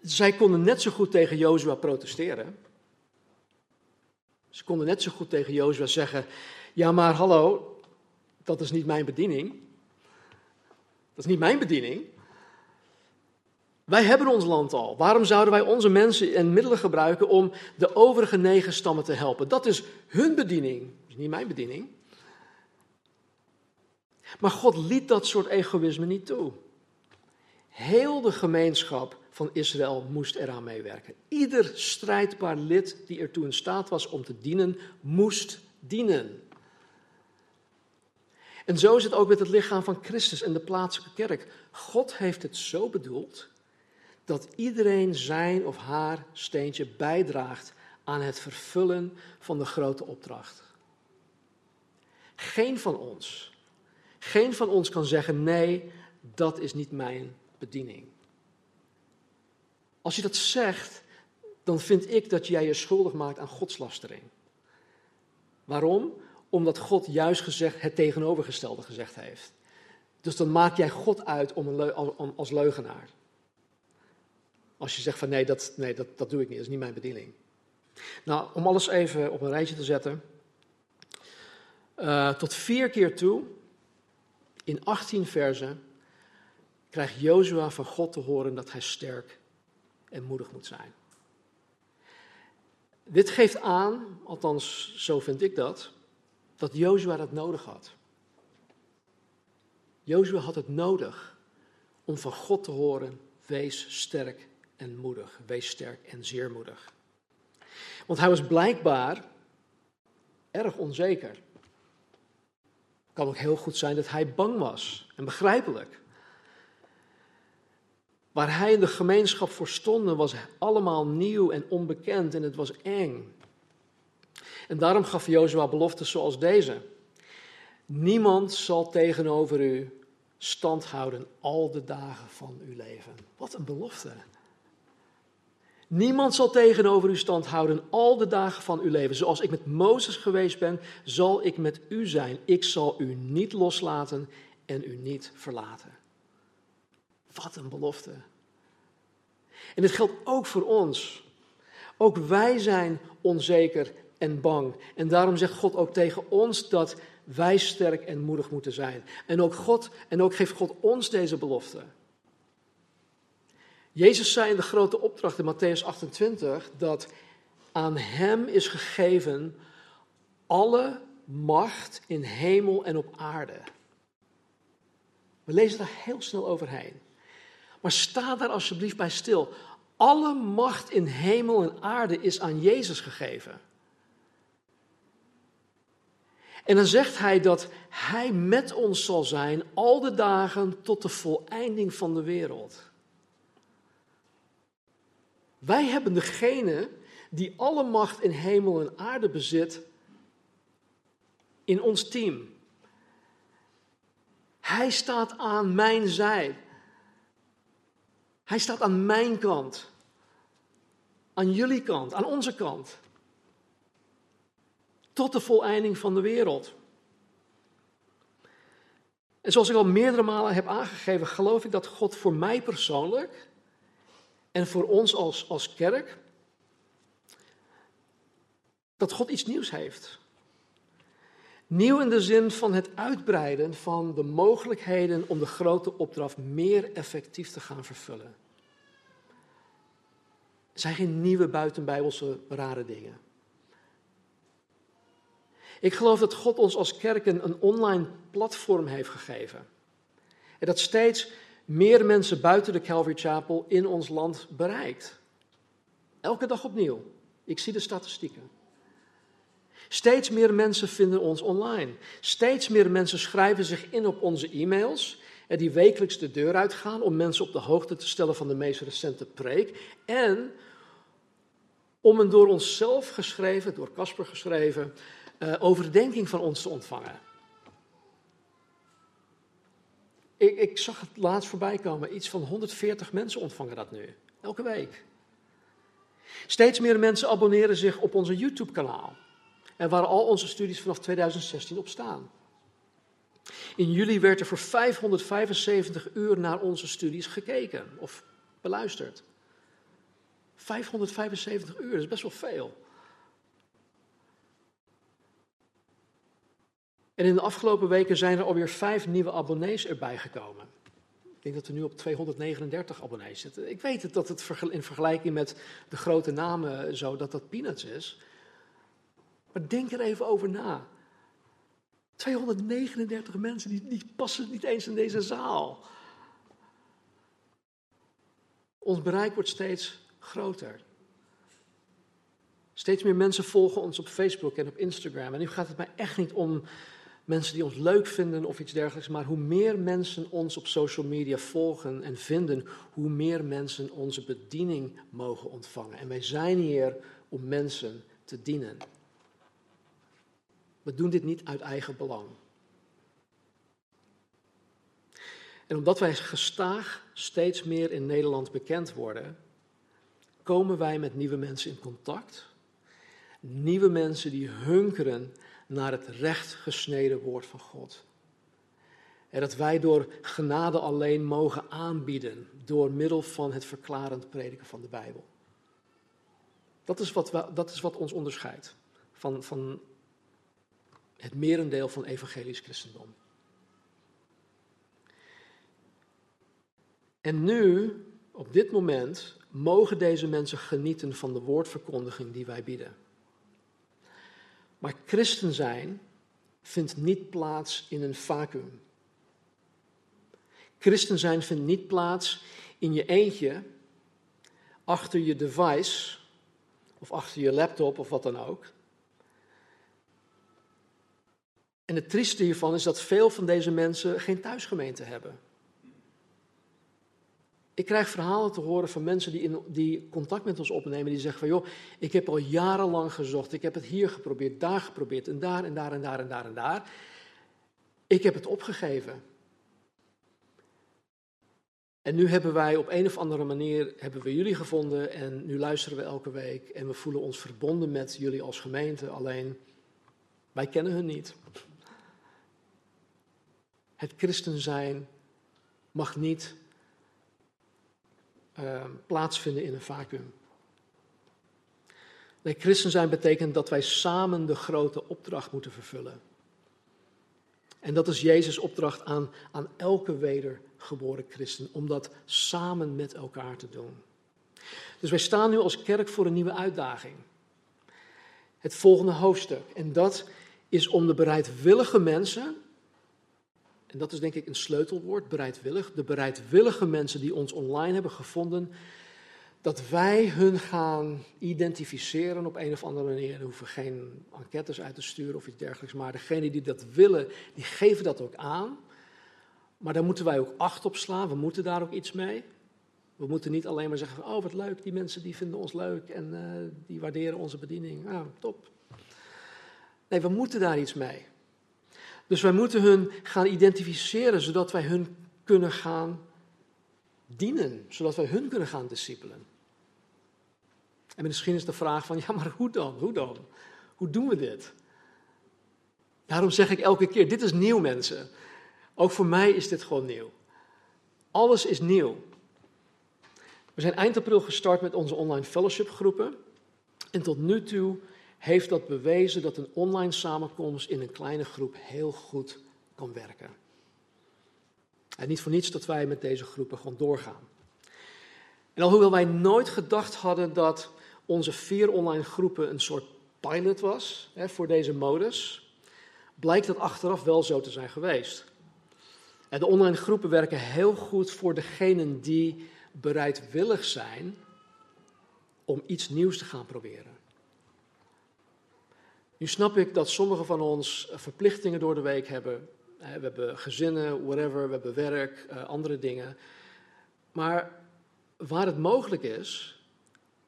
zij konden net zo goed tegen Jozua protesteren. Ze konden net zo goed tegen Jozua zeggen: Ja, maar hallo, dat is niet mijn bediening. Dat is niet mijn bediening. Wij hebben ons land al. Waarom zouden wij onze mensen en middelen gebruiken om de overige negen stammen te helpen? Dat is hun bediening, is niet mijn bediening. Maar God liet dat soort egoïsme niet toe. Heel de gemeenschap van Israël moest eraan meewerken. Ieder strijdbaar lid die ertoe in staat was om te dienen, moest dienen. En zo is het ook met het lichaam van Christus en de plaatselijke kerk. God heeft het zo bedoeld dat iedereen zijn of haar steentje bijdraagt aan het vervullen van de grote opdracht. Geen van ons geen van ons kan zeggen: nee, dat is niet mijn bediening. Als je dat zegt, dan vind ik dat jij je schuldig maakt aan godslastering. Waarom? Omdat God juist gezegd, het tegenovergestelde gezegd heeft. Dus dan maak jij God uit om een als leugenaar. Als je zegt van nee, dat, nee dat, dat doe ik niet, dat is niet mijn bediening. Nou, om alles even op een rijtje te zetten. Uh, tot vier keer toe, in 18 versen, krijgt Jozua van God te horen dat hij sterk en moedig moet zijn. Dit geeft aan, althans zo vind ik dat, dat Jozua dat nodig had. Jozua had het nodig om van God te horen, wees sterk en moedig, wees sterk en zeer moedig. Want hij was blijkbaar erg onzeker. Het kan ook heel goed zijn dat hij bang was en begrijpelijk. Waar hij in de gemeenschap voor stond, was allemaal nieuw en onbekend en het was eng. En daarom gaf Jozua beloftes zoals deze. Niemand zal tegenover u stand houden al de dagen van uw leven. Wat een belofte. Niemand zal tegenover u stand houden al de dagen van uw leven. Zoals ik met Mozes geweest ben, zal ik met u zijn. Ik zal u niet loslaten en u niet verlaten. Wat een belofte. En dit geldt ook voor ons. Ook wij zijn onzeker en bang. En daarom zegt God ook tegen ons dat wij sterk en moedig moeten zijn. En ook God, en ook geeft God ons deze belofte. Jezus zei in de grote opdracht in Matthäus 28 dat aan hem is gegeven alle macht in hemel en op aarde. We lezen daar heel snel overheen. Maar sta daar alsjeblieft bij stil. Alle macht in hemel en aarde is aan Jezus gegeven. En dan zegt hij dat hij met ons zal zijn al de dagen tot de voleinding van de wereld. Wij hebben degene die alle macht in hemel en aarde bezit in ons team. Hij staat aan mijn zij. Hij staat aan mijn kant. Aan jullie kant, aan onze kant. Tot de voleinding van de wereld. En zoals ik al meerdere malen heb aangegeven, geloof ik dat God voor mij persoonlijk en voor ons als, als kerk, dat God iets nieuws heeft. Nieuw in de zin van het uitbreiden van de mogelijkheden om de grote opdracht meer effectief te gaan vervullen. Het zijn geen nieuwe buitenbijbelse rare dingen. Ik geloof dat God ons als kerken een online platform heeft gegeven. En dat steeds meer mensen buiten de Calvary Chapel in ons land bereikt. Elke dag opnieuw. Ik zie de statistieken. Steeds meer mensen vinden ons online. Steeds meer mensen schrijven zich in op onze e-mails. Die wekelijks de deur uitgaan om mensen op de hoogte te stellen van de meest recente preek. En om een door onszelf geschreven, door Casper geschreven, uh, overdenking van ons te ontvangen. Ik, ik zag het laatst voorbij komen. Iets van 140 mensen ontvangen dat nu. Elke week. Steeds meer mensen abonneren zich op onze YouTube-kanaal. En waar al onze studies vanaf 2016 op staan. In juli werd er voor 575 uur naar onze studies gekeken of beluisterd. 575 uur, dat is best wel veel. En in de afgelopen weken zijn er alweer vijf nieuwe abonnees erbij gekomen. Ik denk dat we nu op 239 abonnees zitten. Ik weet het dat het in vergelijking met de grote namen zo, dat dat peanuts is. Maar denk er even over na. 239 mensen, die, die passen niet eens in deze zaal. Ons bereik wordt steeds groter. Steeds meer mensen volgen ons op Facebook en op Instagram. En nu gaat het mij echt niet om mensen die ons leuk vinden of iets dergelijks. Maar hoe meer mensen ons op social media volgen en vinden, hoe meer mensen onze bediening mogen ontvangen. En wij zijn hier om mensen te dienen. We doen dit niet uit eigen belang. En omdat wij gestaag steeds meer in Nederland bekend worden, komen wij met nieuwe mensen in contact. Nieuwe mensen die hunkeren naar het recht gesneden woord van God. En dat wij door genade alleen mogen aanbieden door middel van het verklarend prediken van de Bijbel. Dat is wat, dat is wat ons onderscheidt van, van het merendeel van evangelisch christendom. En nu, op dit moment, mogen deze mensen genieten van de woordverkondiging die wij bieden. Maar christen zijn vindt niet plaats in een vacuüm. Christen zijn vindt niet plaats in je eentje, achter je device of achter je laptop of wat dan ook. En het trieste hiervan is dat veel van deze mensen geen thuisgemeente hebben. Ik krijg verhalen te horen van mensen die, in, die contact met ons opnemen, die zeggen van joh, ik heb al jarenlang gezocht, ik heb het hier geprobeerd, daar geprobeerd en daar en daar en daar en daar en daar. Ik heb het opgegeven. En nu hebben wij op een of andere manier hebben we jullie gevonden en nu luisteren we elke week en we voelen ons verbonden met jullie als gemeente. Alleen wij kennen hun niet. Het christen zijn mag niet uh, plaatsvinden in een vacuüm. Nee, christen zijn betekent dat wij samen de grote opdracht moeten vervullen. En dat is Jezus' opdracht aan, aan elke wedergeboren christen, om dat samen met elkaar te doen. Dus wij staan nu als kerk voor een nieuwe uitdaging. Het volgende hoofdstuk. En dat is om de bereidwillige mensen en dat is denk ik een sleutelwoord, bereidwillig. De bereidwillige mensen die ons online hebben gevonden, dat wij hun gaan identificeren op een of andere manier. We hoeven geen enquêtes uit te sturen of iets dergelijks, maar degenen die dat willen, die geven dat ook aan. Maar daar moeten wij ook acht op slaan, we moeten daar ook iets mee. We moeten niet alleen maar zeggen van, oh wat leuk, die mensen die vinden ons leuk en uh, die waarderen onze bediening. Ah, top. Nee, we moeten daar iets mee. Dus wij moeten hun gaan identificeren, zodat wij hun kunnen gaan dienen, zodat wij hun kunnen gaan discipelen. En misschien is de vraag van, ja, maar hoe dan? Hoe dan? Hoe doen we dit? Daarom zeg ik elke keer, dit is nieuw mensen. Ook voor mij is dit gewoon nieuw. Alles is nieuw. We zijn eind april gestart met onze online fellowship groepen. En tot nu toe heeft dat bewezen dat een online samenkomst in een kleine groep heel goed kan werken. En niet voor niets dat wij met deze groepen gewoon doorgaan. En alhoewel wij nooit gedacht hadden dat onze vier online groepen een soort pilot was hè, voor deze modus, blijkt dat achteraf wel zo te zijn geweest. En de online groepen werken heel goed voor degenen die bereidwillig zijn om iets nieuws te gaan proberen. Nu snap ik dat sommigen van ons eh, verplichtingen door de week hebben. We hebben gezinnen, whatever, we hebben werk, eh, andere dingen. Maar waar het mogelijk is,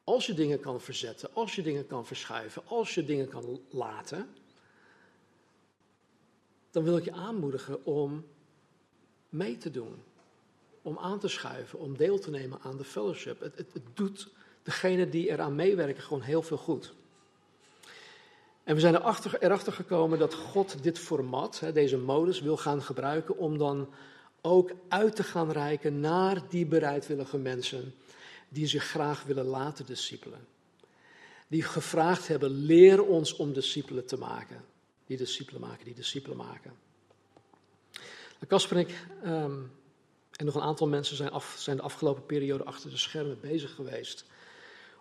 als je dingen kan verzetten, als je dingen kan verschuiven, als je dingen kan laten, dan wil ik je aanmoedigen om mee te doen. Om aan te schuiven, om deel te nemen aan de fellowship. Het, het, het doet degene die eraan meewerken gewoon heel veel goed. En we zijn erachter, erachter gekomen dat God dit format, deze modus, wil gaan gebruiken om dan ook uit te gaan reiken naar die bereidwillige mensen die zich graag willen laten discipelen. Die gevraagd hebben, leer ons om discipelen te maken. Die discipelen maken, die discipelen maken. Casper en ik ehm, en nog een aantal mensen zijn, af, zijn de afgelopen periode achter de schermen bezig geweest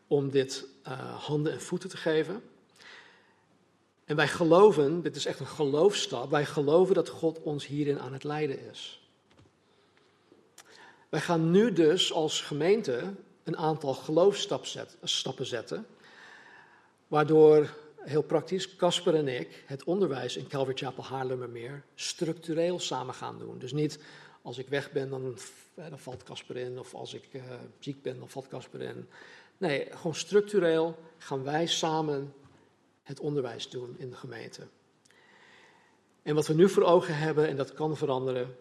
om dit uh, handen en voeten te geven. En wij geloven, dit is echt een geloofstap, wij geloven dat God ons hierin aan het leiden is. Wij gaan nu dus als gemeente een aantal geloofstappen zetten, waardoor heel praktisch Casper en ik het onderwijs in Calvary Chapel Haarlemmermeer structureel samen gaan doen. Dus niet als ik weg ben, dan, eh, dan valt Casper in, of als ik uh, ziek ben, dan valt Casper in. Nee, gewoon structureel gaan wij samen het onderwijs doen in de gemeente. En wat we nu voor ogen hebben, en dat kan veranderen,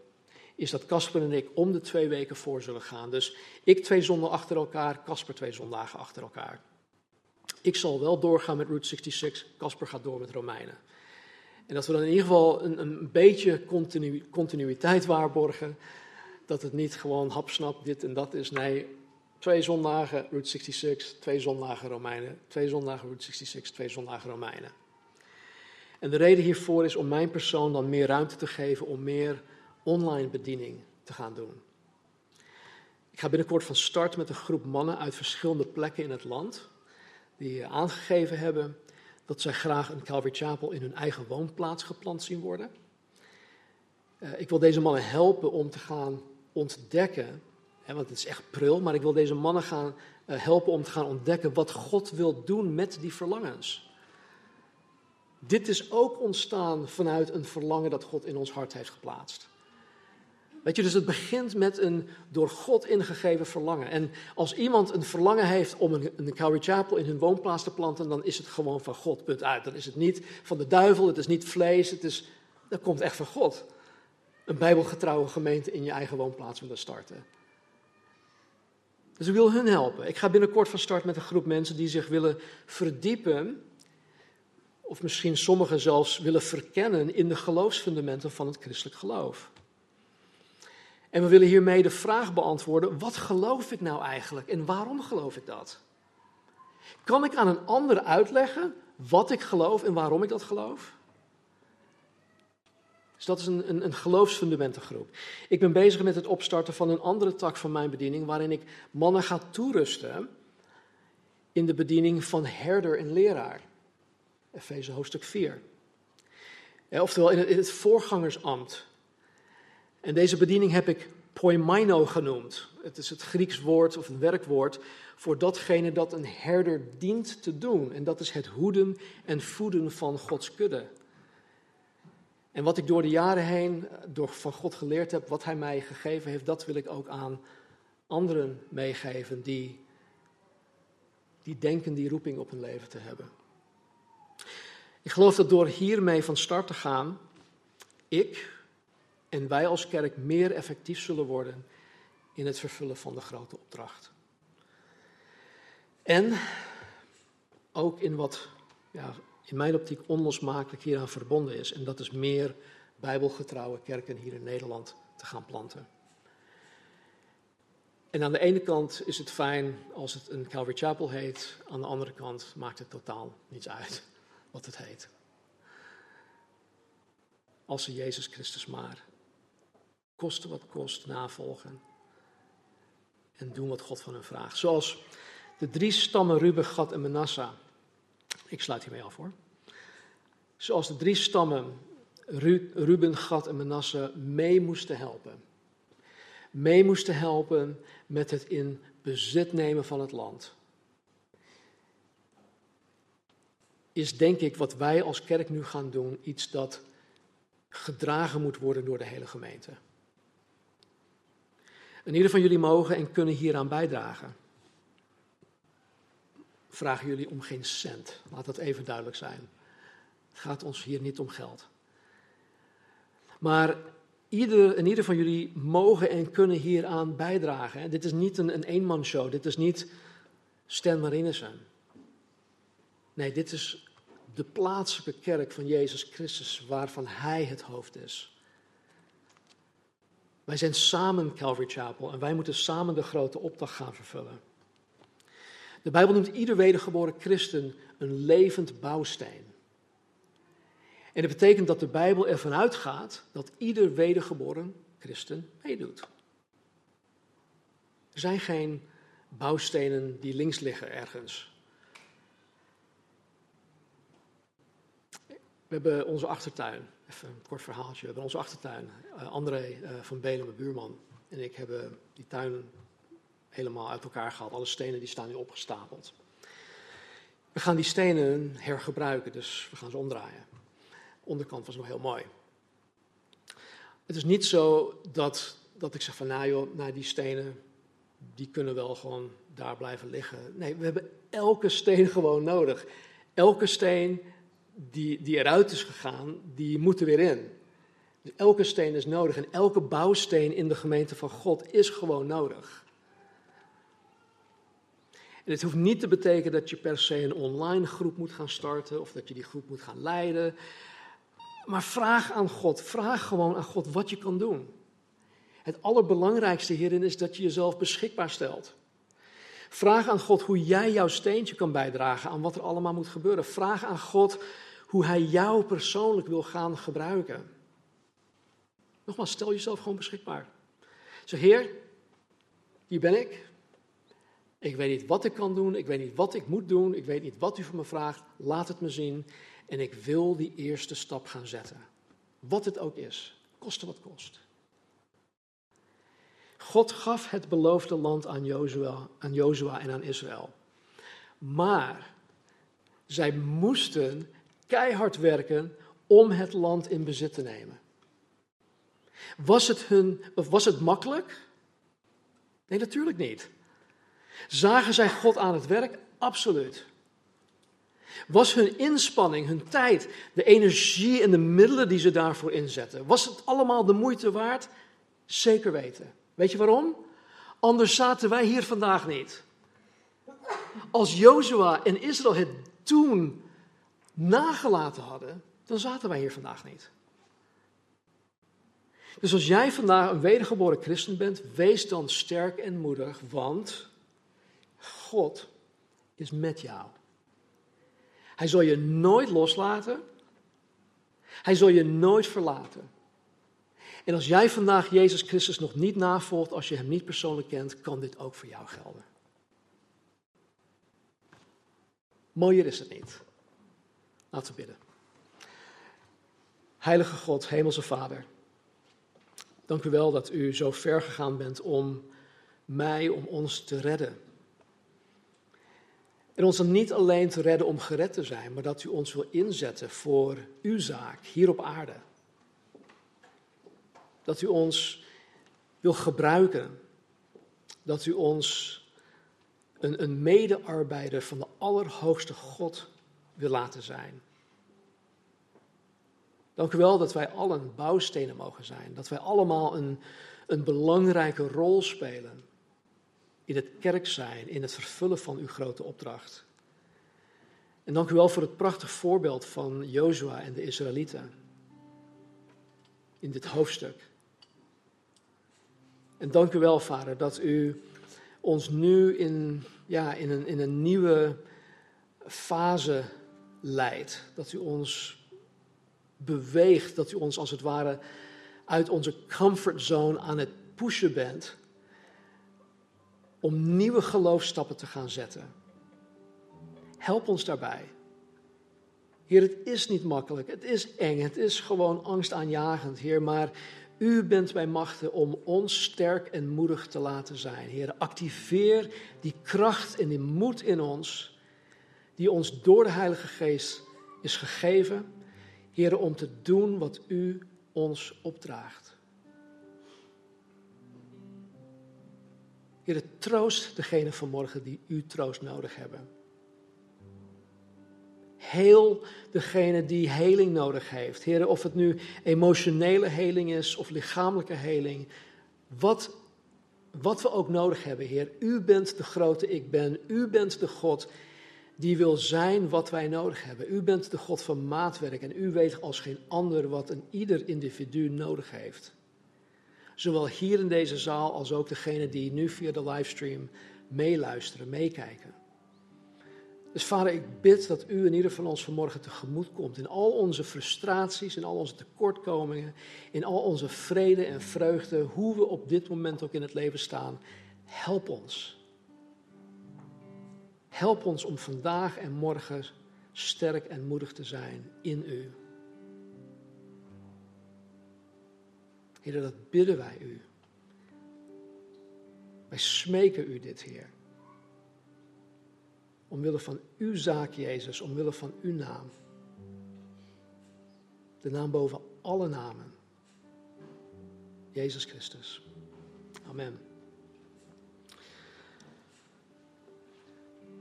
is dat Casper en ik om de twee weken voor zullen gaan. Dus ik twee zondagen achter elkaar, Casper twee zondagen achter elkaar. Ik zal wel doorgaan met Route 66, Casper gaat door met Romeinen. En dat we dan in ieder geval een, een beetje continu, continuïteit waarborgen. Dat het niet gewoon hapsnap dit en dat is. Nee, twee zondagen Route 66, twee zondagen Romeinen. Twee zondagen Route 66, twee zondagen Romeinen. En de reden hiervoor is om mijn persoon dan meer ruimte te geven om meer online bediening te gaan doen. Ik ga binnenkort van start met een groep mannen uit verschillende plekken in het land. Die aangegeven hebben dat zij graag een Calvary Chapel in hun eigen woonplaats geplant zien worden. Uh, ik wil deze mannen helpen om te gaan ontdekken, want het is echt pril, maar ik wil deze mannen gaan uh, helpen om te gaan ontdekken wat God wil doen met die verlangens. Dit is ook ontstaan vanuit een verlangen dat God in ons hart heeft geplaatst. Weet je, dus het begint met een door God ingegeven verlangen. En als iemand een verlangen heeft om een, een Calvary Chapel in hun woonplaats te planten, dan is het gewoon van God, punt uit. Dan is het niet van de duivel, het is niet vlees, het is, dat komt echt van God. Een bijbelgetrouwe gemeente in je eigen woonplaats willen starten. Dus ik wil hun helpen. Ik ga binnenkort van start met een groep mensen die zich willen verdiepen, of misschien sommigen zelfs willen verkennen in de geloofsfundamenten van het christelijk geloof. En we willen hiermee de vraag beantwoorden: wat geloof ik nou eigenlijk en waarom geloof ik dat? Kan ik aan een ander uitleggen wat ik geloof en waarom ik dat geloof? Dus dat is een, een, een geloofsfundamentengroep. Ik ben bezig met het opstarten van een andere tak van mijn bediening, waarin ik mannen ga toerusten in de bediening van herder en leraar. Efeze hoofdstuk 4. oftewel in het, in het voorgangersambt en deze bediening heb ik poimaino genoemd. Het is het Grieks woord of een werkwoord voor datgene dat een herder dient te doen. En dat is het hoeden en voeden van Gods kudde. En wat ik door de jaren heen door van God geleerd heb, wat Hij mij gegeven heeft, dat wil ik ook aan anderen meegeven die, die denken die roeping op hun leven te hebben. Ik geloof dat door hiermee van start te gaan, ik, en wij als kerk meer effectief zullen worden in het vervullen van de grote opdracht. En ook in wat ja, mijn optiek onlosmakelijk hieraan verbonden is. En dat is meer bijbelgetrouwe kerken hier in Nederland te gaan planten. En aan de ene kant is het fijn als het een Calvary Chapel heet. Aan de andere kant maakt het totaal niets uit wat het heet. Als ze Jezus Christus maar koste wat kost, navolgen. En doen wat God van hen vraagt. Zoals de drie stammen Ruben, Gad en Manasseh. Ik sluit hiermee af hoor. Zoals de drie stammen Ruben, Gad en Manasseh mee moesten helpen. Mee moesten helpen met het in bezit nemen van het land. Is denk ik wat wij als kerk nu gaan doen iets dat gedragen moet worden door de hele gemeente. En ieder van jullie mogen en kunnen hieraan bijdragen. Vragen jullie om geen cent. Laat dat even duidelijk zijn. Het gaat ons hier niet om geld. Maar ieder, en ieder van jullie mogen en kunnen hieraan bijdragen. Dit is niet een, een eenmanshow. Dit is niet Stan Marinissen. Nee, dit is de plaatselijke kerk van Jezus Christus, waarvan Hij het hoofd is. Wij zijn samen Calvary Chapel en wij moeten samen de grote opdracht gaan vervullen. De Bijbel noemt ieder wedergeboren christen een levend bouwsteen. En dat betekent dat de Bijbel ervan uitgaat dat ieder wedergeboren christen meedoet. Er zijn geen bouwstenen die links liggen ergens. We hebben onze achtertuin. Even een kort verhaaltje. We hebben onze achtertuin. Uh, André uh, van Belen, mijn buurman, en ik hebben die tuin helemaal uit elkaar gehaald. Alle stenen die staan nu opgestapeld. We gaan die stenen hergebruiken, dus we gaan ze omdraaien. De onderkant was nog heel mooi. Het is niet zo dat, dat ik zeg van nou joh, nou die stenen, die kunnen wel gewoon daar blijven liggen. Nee, we hebben elke steen [laughs] gewoon nodig. Elke steen die, die eruit is gegaan, die moeten weer in. Dus elke steen is nodig en elke bouwsteen in de gemeente van God is gewoon nodig. En het hoeft niet te betekenen dat je per se een online groep moet gaan starten of dat je die groep moet gaan leiden. Maar vraag aan God, vraag gewoon aan God wat je kan doen. Het allerbelangrijkste hierin is dat je jezelf beschikbaar stelt. Vraag aan God hoe jij jouw steentje kan bijdragen aan wat er allemaal moet gebeuren. Vraag aan God hoe Hij jou persoonlijk wil gaan gebruiken. Nogmaals, stel jezelf gewoon beschikbaar. Zeg, Heer, hier ben ik. Ik weet niet wat ik kan doen, ik weet niet wat ik moet doen, ik weet niet wat u van me vraagt. Laat het me zien en ik wil die eerste stap gaan zetten. Wat het ook is, koste wat kost. God gaf het beloofde land aan Jozua, aan en aan Israël. Maar zij moesten keihard werken om het land in bezit te nemen. Was het, hun, of was het makkelijk? Nee, natuurlijk niet. Zagen zij God aan het werk? Absoluut. Was hun inspanning, hun tijd, de energie en de middelen die ze daarvoor inzetten, was het allemaal de moeite waard? Zeker weten. Weet je waarom? Anders zaten wij hier vandaag niet. Als Jozua en Israël het toen nagelaten hadden, dan zaten wij hier vandaag niet. Dus als jij vandaag een wedergeboren christen bent, wees dan sterk en moedig, want God is met jou. Hij zal je nooit loslaten. Hij zal je nooit verlaten. En als jij vandaag Jezus Christus nog niet navolgt, als je Hem niet persoonlijk kent, kan dit ook voor jou gelden. Mooier is het niet. Laten we bidden. Heilige God, Hemelse Vader, dank u wel dat u zo ver gegaan bent om mij, om ons te redden. En ons dan niet alleen te redden om gered te zijn, maar dat u ons wil inzetten voor uw zaak hier op aarde. Dat u ons wil gebruiken. Dat u ons een, een medearbeider van de Allerhoogste God wil laten zijn. Dank u wel dat wij allen bouwstenen mogen zijn. Dat wij allemaal een, een belangrijke rol spelen in het kerk zijn, in het vervullen van uw grote opdracht. En dank u wel voor het prachtig voorbeeld van Jozua en de Israëlieten in dit hoofdstuk. En dank u wel, Vader, dat u ons nu in, ja, in, een, in een nieuwe fase leidt. Dat u ons beweegt, dat u ons als het ware uit onze comfortzone aan het pushen bent om nieuwe geloofstappen te gaan zetten. Help ons daarbij. Heer, het is niet makkelijk, het is eng, het is gewoon angstaanjagend, Heer, maar u bent bij machten om ons sterk en moedig te laten zijn. Heer, activeer die kracht en die moed in ons, die ons door de Heilige Geest is gegeven, Heer, om te doen wat u ons opdraagt. Heer, troost degene vanmorgen die uw troost nodig hebben. Heel degene die heling nodig heeft. Heer, of het nu emotionele heling is of lichamelijke heling. Wat, wat we ook nodig hebben, Heer. U bent de grote ik ben. U bent de God die wil zijn wat wij nodig hebben. U bent de God van maatwerk en u weet als geen ander wat een ieder individu nodig heeft. Zowel hier in deze zaal als ook degene die nu via de livestream meeluisteren, meekijken. Dus vader, ik bid dat u in ieder van ons vanmorgen tegemoet komt in al onze frustraties, in al onze tekortkomingen, in al onze vrede en vreugde, hoe we op dit moment ook in het leven staan. Help ons. Help ons om vandaag en morgen sterk en moedig te zijn in u. Heer, dat bidden wij u. Wij smeken u dit, Heer. Omwille van uw zaak, Jezus, omwille van uw naam. De naam boven alle namen. Jezus Christus. Amen.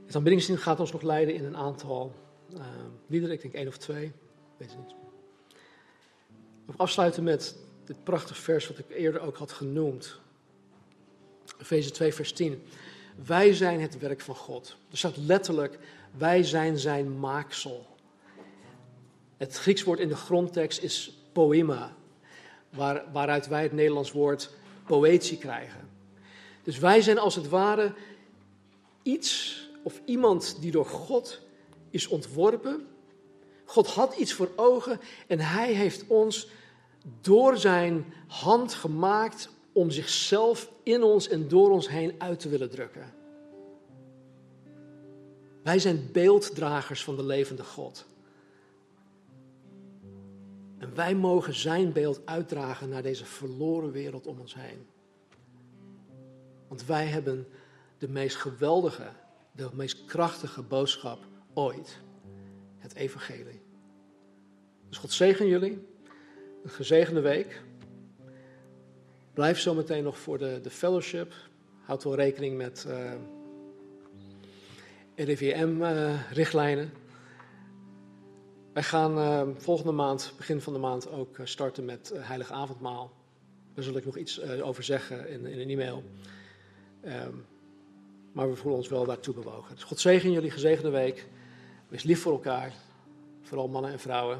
Het aanbiddingsdienst gaat ons nog leiden in een aantal uh, liederen. Ik denk één of twee. Weet het niet. Ik afsluiten met dit prachtige vers wat ik eerder ook had genoemd. Efeze 2, vers 10. Wij zijn het werk van God. Er staat letterlijk, wij zijn zijn maaksel. Het Grieks woord in de grondtekst is poema, waar, waaruit wij het Nederlands woord poëtie krijgen. Dus wij zijn als het ware iets of iemand die door God is ontworpen. God had iets voor ogen en hij heeft ons door zijn hand gemaakt om zichzelf in ons en door ons heen uit te willen drukken. Wij zijn beelddragers van de levende God. En wij mogen zijn beeld uitdragen naar deze verloren wereld om ons heen. Want wij hebben de meest geweldige, de meest krachtige boodschap ooit. Het evangelie. Dus God zegen jullie. Een gezegende week. Blijf zo meteen nog voor de, de fellowship. Houd wel rekening met uh, eh, RIVM-richtlijnen. Eh, Wij gaan uh, volgende maand, begin van de maand, ook starten met Heilig Avondmaal. Daar zal ik nog iets over zeggen in, in een e-mail. Um, maar we voelen ons wel daartoe bewogen. Dus God zegen jullie, gezegende week. Wees lief voor elkaar, vooral mannen en vrouwen.